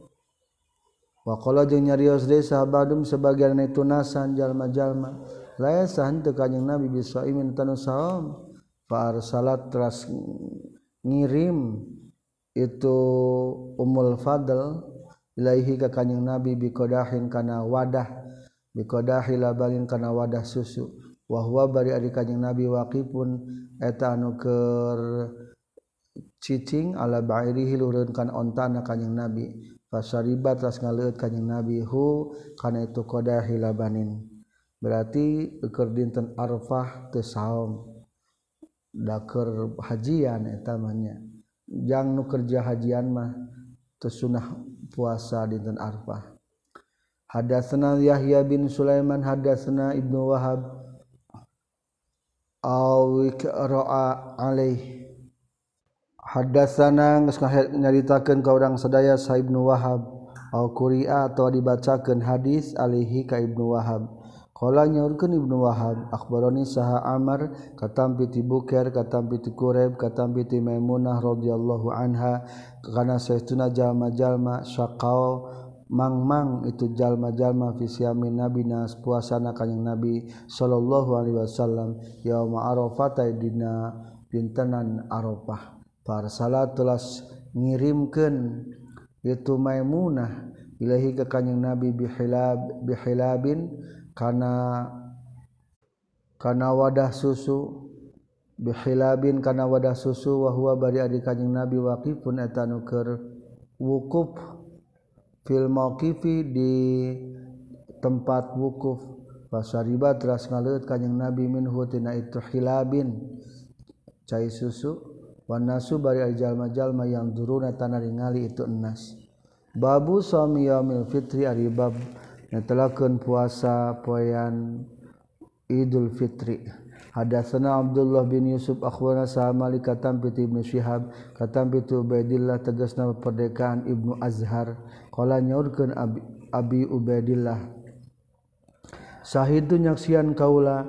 Wakola jeung nyarios deui sahabadum sebagian tunasan jalma-jalma. Laisa henteu kanjing Nabi bisaimin tanu saum. fa arsalat teras ngirim itu Ummul Fadl ilaihi ka kanjing Nabi biqadahin kana wadah biqadahi labalin kana wadah susu. Wa huwa bari ari kanjing Nabi waqifun eta anu keur cicing ala ba'irihi ontan kana ontana kanjing Nabi. Fasariba ras ngaleut kanjing Nabi hu kana itu koda hilabanin. Berarti keur dinten Arfah teu saum. Da keur hajian eta mahnya. Jang nu kerja hajian mah teu sunah puasa dinten Arfah. Hadatsana Yahya bin Sulaiman hadatsana Ibnu Wahab awi qira'a alaihi Hadatsana geus nyaritakeun ka urang sadaya Sa Ibnu Wahab au quri'a atawa dibacakeun hadis alihi ka Ibnu Wahab. Qala nyaurkeun Ibnu Wahab akhbarani saha Amr katam ti Bukair katam ti Quraib katam ti Maimunah radhiyallahu anha kana saestuna jalma-jalma syaqao mangmang itu jalma-jalma fisiamin nabi nas puasana kanjing nabi sallallahu alaihi wasallam yauma arafah dina pintenan arafah parsalah telas ngirimkeun itu Maimunah ilahi ke kanjing Nabi bihilab bihilabin kana kana wadah susu. Bihilabin kana wadah susu wa huwa bari adi kanjing Nabi waqifun eta nu keur wukuf fil mauqifi di tempat wukuf. Fasariba teras ngaleut kanjing Nabi minhu tina itu hilabin cai susu. wanasu bari jalma-jalma yang duruna tanah ningali itu enas. Babu suami yaumil fitri ari bab netelakeun puasa poean Idul Fitri. Hadatsana Abdullah bin Yusuf akhbarana Malik katam bi Ibnu Syihab katam bi Ubaidillah tegasna perdekaan Ibnu Azhar. Qala nyaurkeun Abi, Abi Ubaidillah Sahidu nyaksian kaula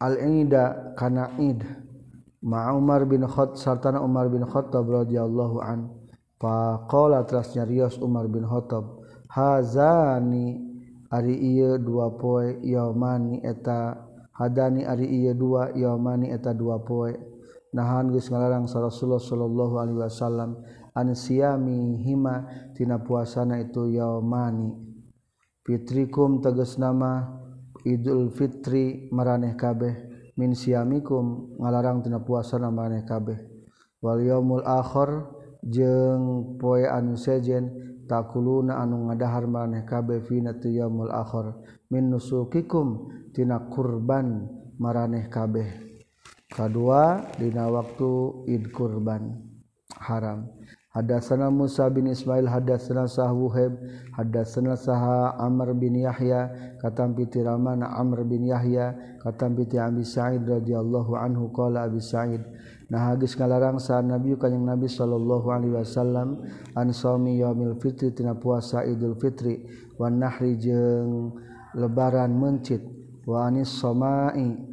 al-ida kana id. ma Umar bin Khattab sartana Umar bin Khattab radhiyallahu an. Faqala terasnya nyarios Umar bin Khattab hazani ari ieu dua poe yaumani eta. Hadani ari ieu dua yaumani eta dua poe. Nahan geus ngalarang Rasulullah sallallahu alaihi wasallam an siyami hima tina puasana itu yaumani fitrikum tegas nama Idul Fitri maraneh kabeh. min siamikum ngalarang tina puasa na maneh kabeh. Wal yaumul akhir jeung poe anu sejen takuluna anu ngadahar maneh kabeh fina tu yaumul akhir. Min nusukikum tina kurban maraneh kabeh. Kadua dina waktu id kurban. Haram. Hadatsana Musa bin Ismail hadatsana Sahwuhab hadatsana Saha Amr bin Yahya katam piti Raman Amr bin Yahya katam piti Abi Sa'id radhiyallahu anhu qala Abi Sa'id nah hadis ngalarang sa Nabi kanjing Nabi sallallahu alaihi wasallam an shaumi yaumil fitri tina puasa Idul Fitri wan nahri jeung lebaran mencit wa anis samai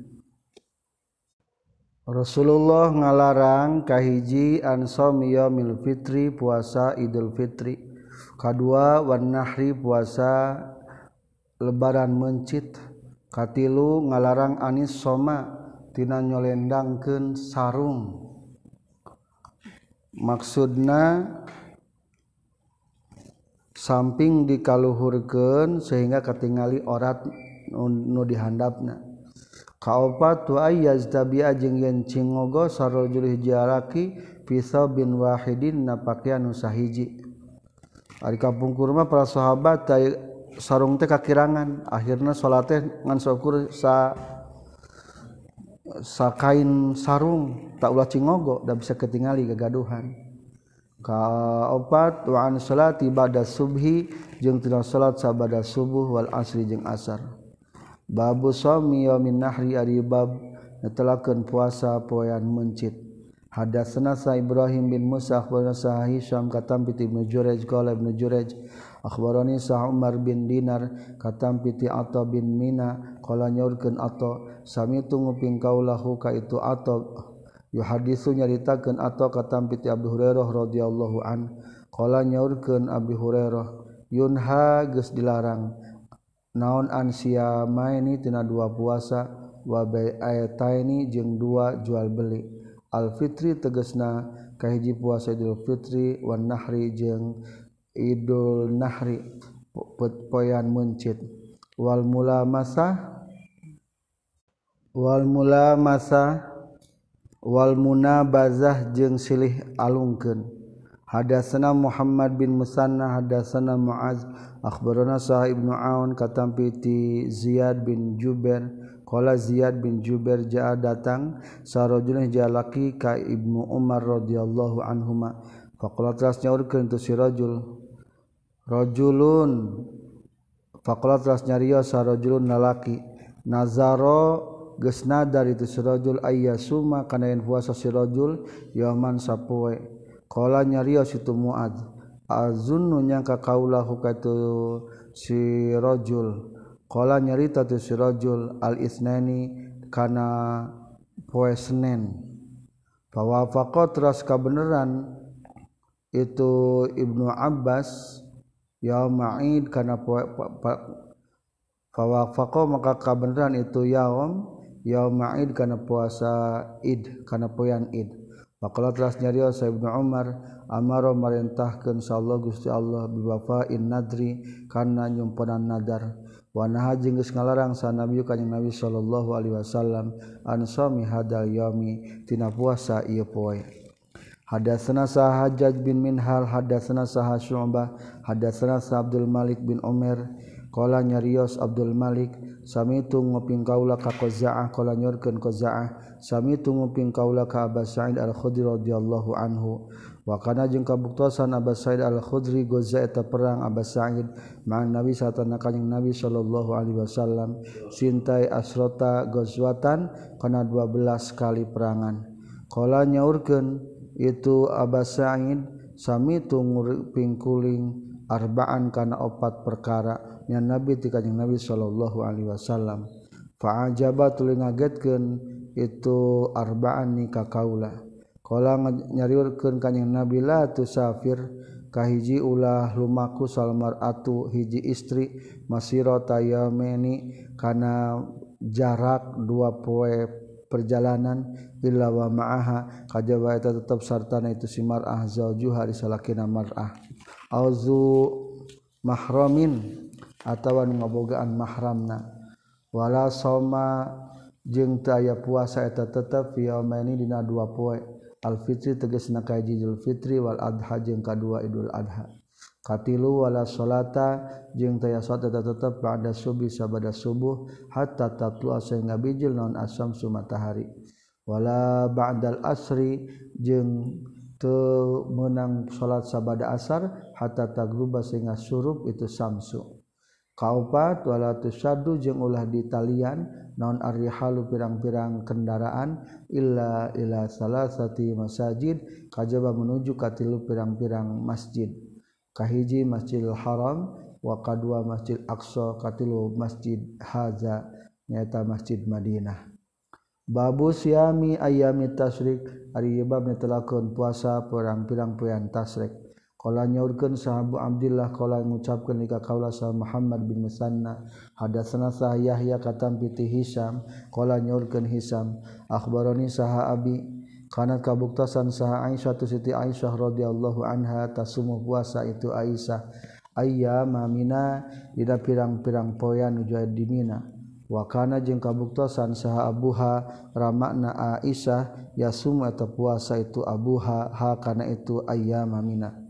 Rasulullah ngalarang kahiji ansomiyomil fitri puasa Idul Fitri. Kedua warnahri puasa lebaran mencit. Katilu ngalarang anis soma tina nyolendangkeun sarung. Maksudna samping dikaluhurkeun sehingga katingali orat nu dihandapna. kaopat wa ayaz tabia jeung yen cingogo sarojul hijalaki pisau bin wahidin na pakaian usahiji ari kampung kurma para sahabat tay sarung teh kakirangan akhirna salat teh ngan syukur sa sa kain sarung tak ulah cingogo da bisa ketingali kegaduhan. Kaopat wa an salati ba'da subhi jeung tina salat sabada subuh wal asri jeung asar. Babu suami yomin nahri ari bab netelakeun puasa poean mencit. Hadatsana sa Ibrahim bin Musa akhbarana sa Hisham katam piti Ibnu jurej qala Ibnu jurej akhbarani sa Umar bin Dinar katam piti Atha bin Mina qala nyaurkeun Atha sami nguping kaulahu ka itu Atha yu hadisu nyaritakeun Atha katam piti Abu Hurairah radhiyallahu an qala nyaurkeun Abi Hurairah yunha geus dilarang naon ansia mainitina dua puasa wa wabaini jeung dua jual beli. Al-fitri tegesna kahiji puasa Idul Fitri wan nahri jeung Idul Nahri poyan mencit. Wal mula masa? Wal mula masa? Wal munabazah jeung silih alungkeun. Hadatsana Muhammad bin Musanna hadatsana Muaz akhbarana Sa'ib bin Aun katampi ti Ziyad bin Jubair. Qala Ziyad bin Jubair jaa datang. Sarajulun jalaki ka Ibnu Umar radhiyallahu anhuma. Faqala teras nyaurkeun tu si Fakola rajulun. Faqala teras nyarios sarajulun lalaki nazaro gesna dari tu si rajul. Ayyasuma kana yen puasa si rajul yaman sapoe Kala nyaria situ Muad azunnu nyangka kaulahu katu si rojul qala nyarita tu si rojul al isnani kana poe Bahwa fawafaqa teras kabeneran itu Ibnu Abbas yaum Aid kana poe fawafaqa maka kabeneran itu yaum yaum ma'id kana puasa Id kana poean Id. Maka telah nyarios Ibnu Umar amaro marintahkeun sallallahu Gusti Allah biwafa'in nadri kana nyumpunan nadar. Wa naha jeung geus ngalarang sanabi ka Nabi sallallahu alaihi wasallam an sami hadal yami tina puasa ieu poe. Hadatsana sah Hajjaj bin Minhal hadatsana sah Syu'bah hadatsana sah Abdul Malik bin Umar. Qala nyarios Abdul Malik sami tu ngoping kaula ka Qaza'ah qala nyorkeun Qaza'ah Sami tumuping kaula ka Abbas Sa'id Al-Khudri radhiyallahu anhu. Wa kana jeung kabuktosan Abbas Sa'id Al-Khudri goza eta perang Abbas Sa'id ma'an Nabi satana kanjing Nabi sallallahu alaihi wasallam sintai asrota gozwatan kana 12 kali perangan. Qala nyaurkeun itu Abbas Sa'id sami tungurping kuling arba'an kana opat perkara nya Nabi ti kanjing Nabi sallallahu alaihi wasallam. Fa'ajaba tuluy ngagetkeun itu arbaan nikah kaula. Kalau nyariurkan kanyang nabi la tu safir kahiji ulah lumaku salmar atu hiji istri masiro tayameni kana jarak dua poe perjalanan illa wa ma'aha. Kajaba eta tetep sartana itu si mar'ah zaujuha risalakina mar'ah. Auzu mahramin atawa ngabogaan mahramna. Wala soma jeung taya puasa eta tetap fiomeni dina dua poe. Al-fitri teges na kaji Fitri wal adha jeung kadua Idul Adha. Katilu wala salata jeung taya salat eta tetep pada subuh sabada subuh hatta tatlu sehingga bijil non asam sumatahari wala ba'dal asri jeung teu meunang salat sabada asar hatta tagruba sehingga surup itu samsu. kaupat walatu syadu jeung ulah di talian naon arrihalu pirang-pirang kendaraan illa ila salasati masajid kajaba menuju ka tilu pirang-pirang masjid. Kahiji Masjidil Haram wa kadua Masjid Aqsa katilu Masjid Haza nyata Masjid Madinah. Babu siami ayami tasrik ari bab netelakeun puasa pirang-pirang poean tasrik. Kala nyaurkeun sahabu Abdullah kala ngucapkeun ka kaula sa Muhammad bin Musanna. Hadatsana sa Yahya katampi piti Hisam kala nyaurkeun Hisam akhbaroni saha Abi kana kabuktasan saha Aisyah tu Siti Aisyah radhiyallahu anha tasumu puasa itu Aisyah. Ayya mamina dina pirang-pirang poean nuju di Mina. Wa kana jeung kabuktasan saha Abuha ramakna Aisyah yasum atau puasa itu Abuha ha kana itu ayya mina.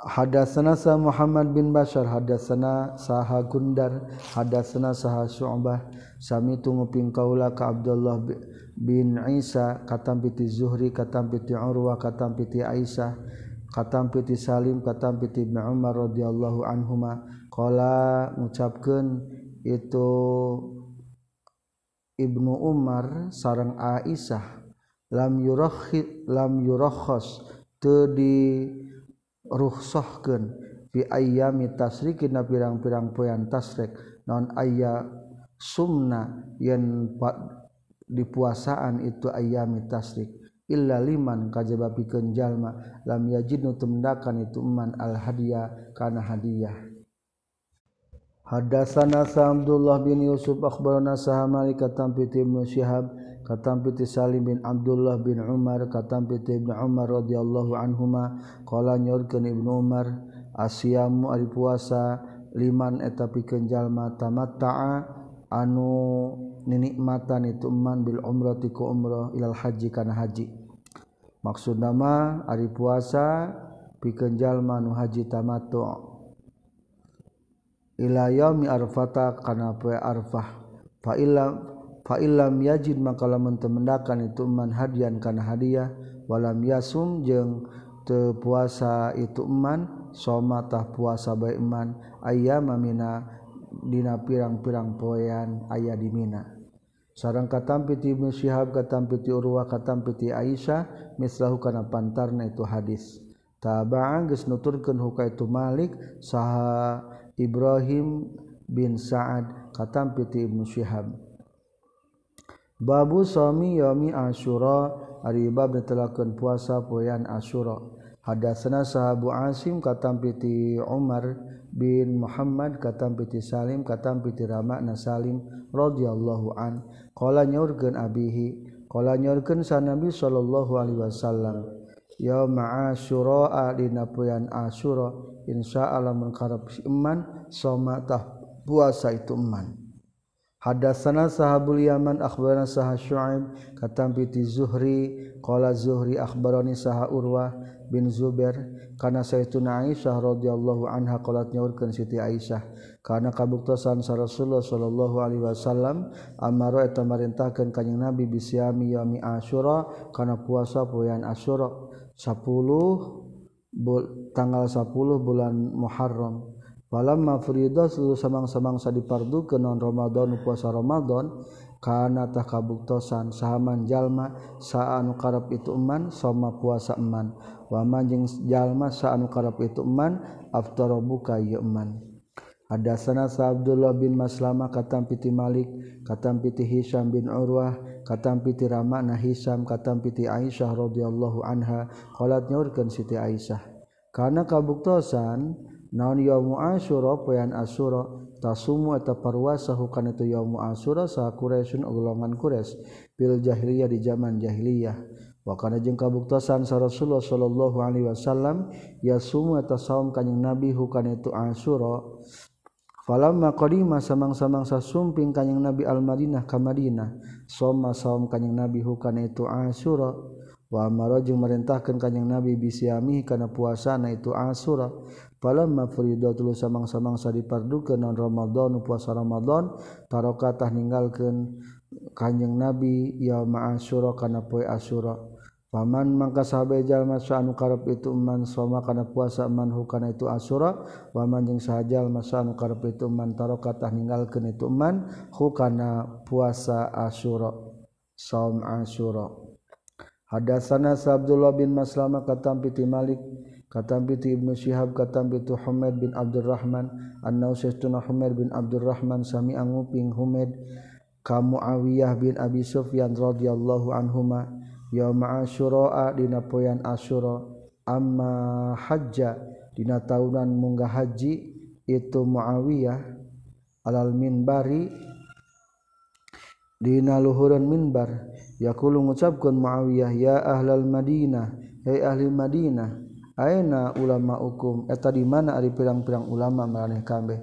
Hadatsana sa Muhammad bin Bashar hadatsana saha Gundar hadatsana saha Syu'bah. Sami tunguping kaula ka Abdullah bin Isa katam piti Zuhri katam piti Urwah katam piti Aisyah katam piti Salim katam piti Ibnu Umar radhiyallahu anhuma. Qala ngucapkeun itu Ibnu Umar sareng Aisyah lam yurakhid lam yurakhas teu di ruhsohken fi ayyami tasrikin na pirang-pirang poyan tasrek. Non ayya sumna yen dipuasaan itu ayyami tasrik. Illa liman kajaba pikeun jalma lam yajid nu itu man al hadiah kana hadiah Hadatsana abdullah bin Yusuf akhbarana Sa'malik katam fi Ibnu Syihab katampiti Salim bin Abdullah bin Umar katampiti Ibnu Umar radhiyallahu anhuma qala nyorkeun Ibnu Umar asyamu ari puasa liman eta pikeun jalma tamatta'a anu ninikmatan itu man bil umrati ku umrah ilal haji kana haji. Maksud nama ari puasa pikeun jalma nu haji tamattu. Ila yaumi arfata kana poe arfah fa illa falam yajid maka lamun temendakan itu man hadian kana hadiah. Walam yasum jeung teu puasa itu eman soma tah puasa bae man. Ayam mina dina pirang-pirang poean aya di mina. Sareng katampi ti Ibnu Syihab katampi ti Urwah katampi ti Aisyah mislahu kana pantarna itu hadis. Taba'an geus nuturkeun huka itu Malik saha Ibrahim bin Sa'ad katampi ti Ibnu Syihab. Babu suami yomi Asyura ari bab netelakeun puasa poean Asyura. Hadatsana sahabu Asim katam piti Umar bin Muhammad katam piti Salim katam piti Rama na Salim radhiyallahu an. Qala nyaurkeun abihi qala nyaurkeun sanabi sallallahu alaihi wasallam. Yauma Asyura dina poean Asyura insyaallah mun karep iman soma tah puasa itu iman. Hadatsana sahabul Yaman akhbarana saha Syu'aib katampiti Zuhri qala Zuhri akhbarani saha Urwah bin Zubair kana Sayyiduna Aisyah radhiyallahu anha qalat nyaurkeun Siti Aisyah kana kabuktosan sa Rasulullah sallallahu alaihi wasallam amaro eta marintahkeun kanjing Nabi bisyami yami Asyura kana puasa poean Asyura 10 tanggal 10 bulan Muharram. malam mafridah seluruh samang-samangsa dipardu ke non Romadhon puasa Romadhon karenatah kabuktosan saman jalma saanu karep itu eman soma puasa eman. Waman jeung jalma saanu karep itu eman aftar buka yeman ada sana sa Abdullah bin Maslama katam piti Malik katam piti Hisham bin Urwah katam piti Rama na Hisham katam piti Aisyah radhiyallahu anha. Qalat nyaurkeun Siti Aisyah karena kabuktosan? naon yaumu asyura poean asyura tasumu eta parwasa hukana itu yaumu asyura sa quraisyun golongan quraisy bil jahiliyah di zaman jahiliyah. Wa kana jeung kabuktasan sa rasulullah sallallahu alaihi wasallam yasumu eta saum kanjing nabi hukana itu asyura falamma qadima samang-samang sasumping kanjing nabi al madinah ka madinah soma saum kanjing nabi hukana itu asyura Wamara jeung merintahkan kanjing nabi bisiami kana puasana itu asura palamma furidat tulu samang-samangsa dipardukeun non Ramadan puasa Ramadan tarokatah ninggalkeun kanjeng nabi yaum asyura kana poe asyura Paman mangka sahabe jalma anu karep itu man soma kana puasa man hukana itu asura waman jeung sahajal masa anu karep itu man tarokatah ninggalkeun itu man hukana puasa asyura saum asyura hadasana Abdullah bin Maslama kata piti Malik katapiti Ibnu Syihab kata itu Hamd bin Abdurrahman annauna bin Abdurrahman Sami anguping Humed kamu awiyah bin Abi Sufyan rodhiyallahu anhuma ya ma asyraa dina poyan asyura. Amma hajja dina taunan munggah haji itu Muawiyah alal minbari dina luhuran minbar yakulu ngucapkeun Muawiyah ya ahlal Madinah hai ahli Madinah aina ulama hukum eta di mana ari pirang-pirang ulama maraneh kabeh.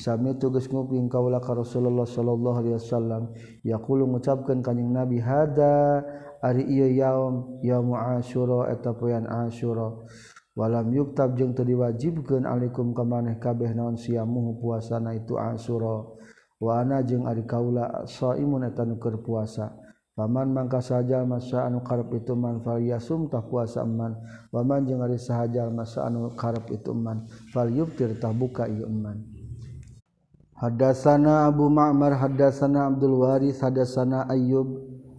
Sami tugas nguping kaula ka Rasulullah sallallahu alaihi wasallam. Yaqulu ngucapkeun kanjing Nabi hada ari ieu yaum yaum asyura eta poean asyura walam yuktab jeung teu diwajibkeun alaikum ka maneh kabeh naon siamuhu puasana itu asyura wa ana jeung ari kaula shaimun eta nu puasa. Paman mangka saja masa anu karep itu man fal yasum tah puasa man. Waman jeung ari sahaja masa anu karep itu man fal yuftir tah buka ieu man. Hadasana Abu Ma'mar hadasana Abdul Waris hadasana Ayyub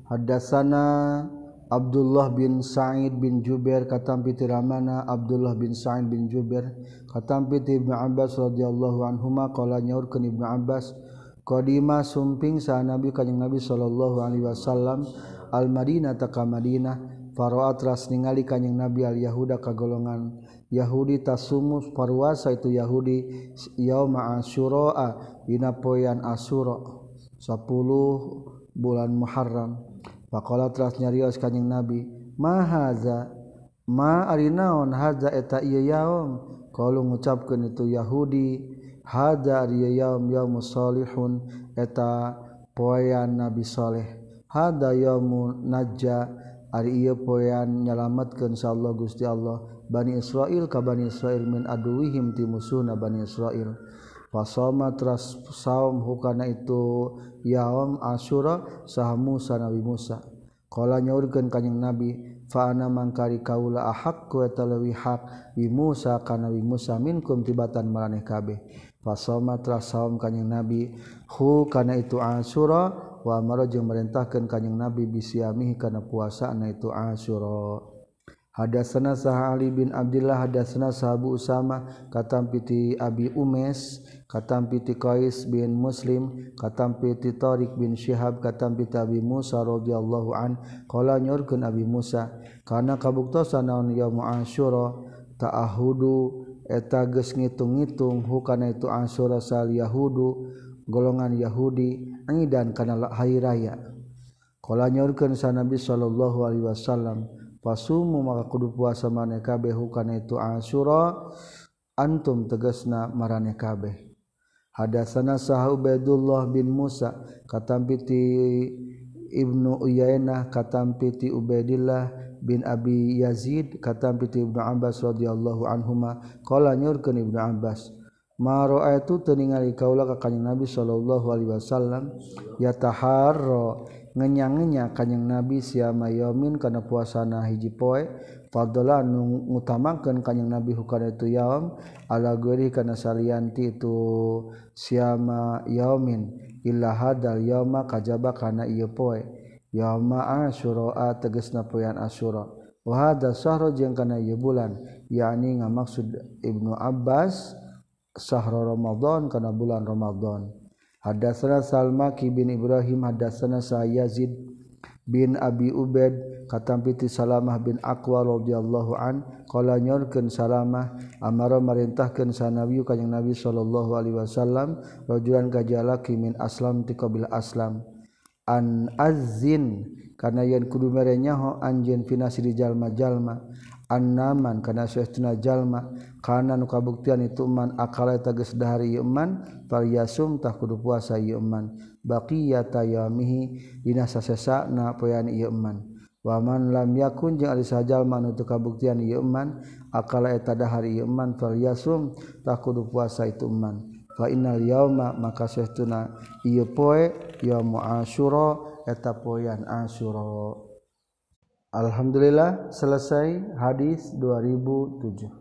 hadasana Abdullah bin Sa'id bin Jubair katampi ti Ramana Abdullah bin Sa'id bin Jubair katampi Ibnu Abbas radhiyallahu anhuma qala nyaurkeun Ibnu Abbas Qdima sumping sah nabi Kanjeng Nabi Shallallahu Alaihi Wasallam Al-madinah taka Madinah. Faroat ras ningali Kanjeng Nabi Al Yahuda kagolongan Yahudi tasumus parwasa itu Yahudi yauma Asyura dina poean Asyura 10 bulan Muharram. Faqala tras nyarios Kanjeng Nabi ma haza ma ari naon? Haza eta ieu yaum? Kalau ngucapkeun itu Yahudi hada yaum yaumulihun eta poyan nabisholeh hada yaumun najja ari ieu poyan nyalametkeun insyaallah Gusti Allah. Bani Israil ka Bani Israil min aduwihim ti musuhna Bani Israil fasoma tras saum hukana itu yaum asyura saha Musa Nabi Musa. Qala nyaurkeun kanjing Nabi fa ana mangkari kaula ahakku eta hak wi Musa kana wi Musa minkum tibatan maraneh kabeh. pasomatrah saum kanyang nabi. Hu kana itu asyura wa amara jeung merintahkeun kanyeng nabi bisiami kana puasa na itu asyura Hadatsana Sa'ali bin Abdullah hadatsana Sahabu Usama katam piti Abi Umes katam piti Qais bin Muslim katam piti Tariq bin Syihab katam piti Abi Musa radhiyallahu an qala nyurkeun Abi Musa kana kabuktosan naon yaum Asyura ta'ahudu eta geus ngitung-ngitung hukana itu Asyura sal yahudu golongan Yahudi ngidan kana hari raya. Qala nyorkeun sa Nabi sallallahu alaihi wasallam fasumu maka kudu puasa maneh kabeh hukana itu Asyura antum tegasna maraneh kabeh. Hadatsana sah Ubaidullah bin Musa katampiti Ibnu Uyainah katampiti Ubaidillah bin Abi Yazid katam piti Ibnu Abbas radhiyallahu anhuma qala nyurkeun Ibnu Abbas ma ra'aitu teningali kaula ka kanjing Nabi sallallahu alaihi wasallam yataharra ngenyangnya kanjing Nabi siama yamin kana puasana hiji poe fadla nu ngutamakeun kanjing Nabi hukana itu yaum ala gori kana salianti itu siama yaumin illa hadal yauma kajaba kana ieu poe yauma asyura tegasna poean asyura wa hadza syahru jeung kana ieu bulan yakni ngamaksud Ibnu Abbas syahrul Ramadan kana bulan Ramadan. Hadatsana Salmaki bin Ibrahim hadatsana Sayyazid bin Abi Ubaid katampiti Salamah bin Aqwa radhiyallahu an qala nyorkeun Salamah amara marintahkeun sanawi kanjing Nabi sallallahu alaihi wasallam rajulan kajalaki min aslam ti qabil aslam. an azin karena yen kudu merenyaho anjeun finasri di jalma-jalma annaman kana sesuna jalma. Kana nu kabuktian itu man akala tegas dahari iman fal yasum tah kudu puasa iman baqiyata yamihi dina sasesana poean ieu man. Wa man lam yakun jeung ari sajalma nu teu kabuktian ieu man akala eta dahari ieu man fal yasum tah kudu puasa itu man. innal yauma maka sehtuna ieu poe yaumul asyura eta poean asyura Alhamdulillah selesai hadis 2007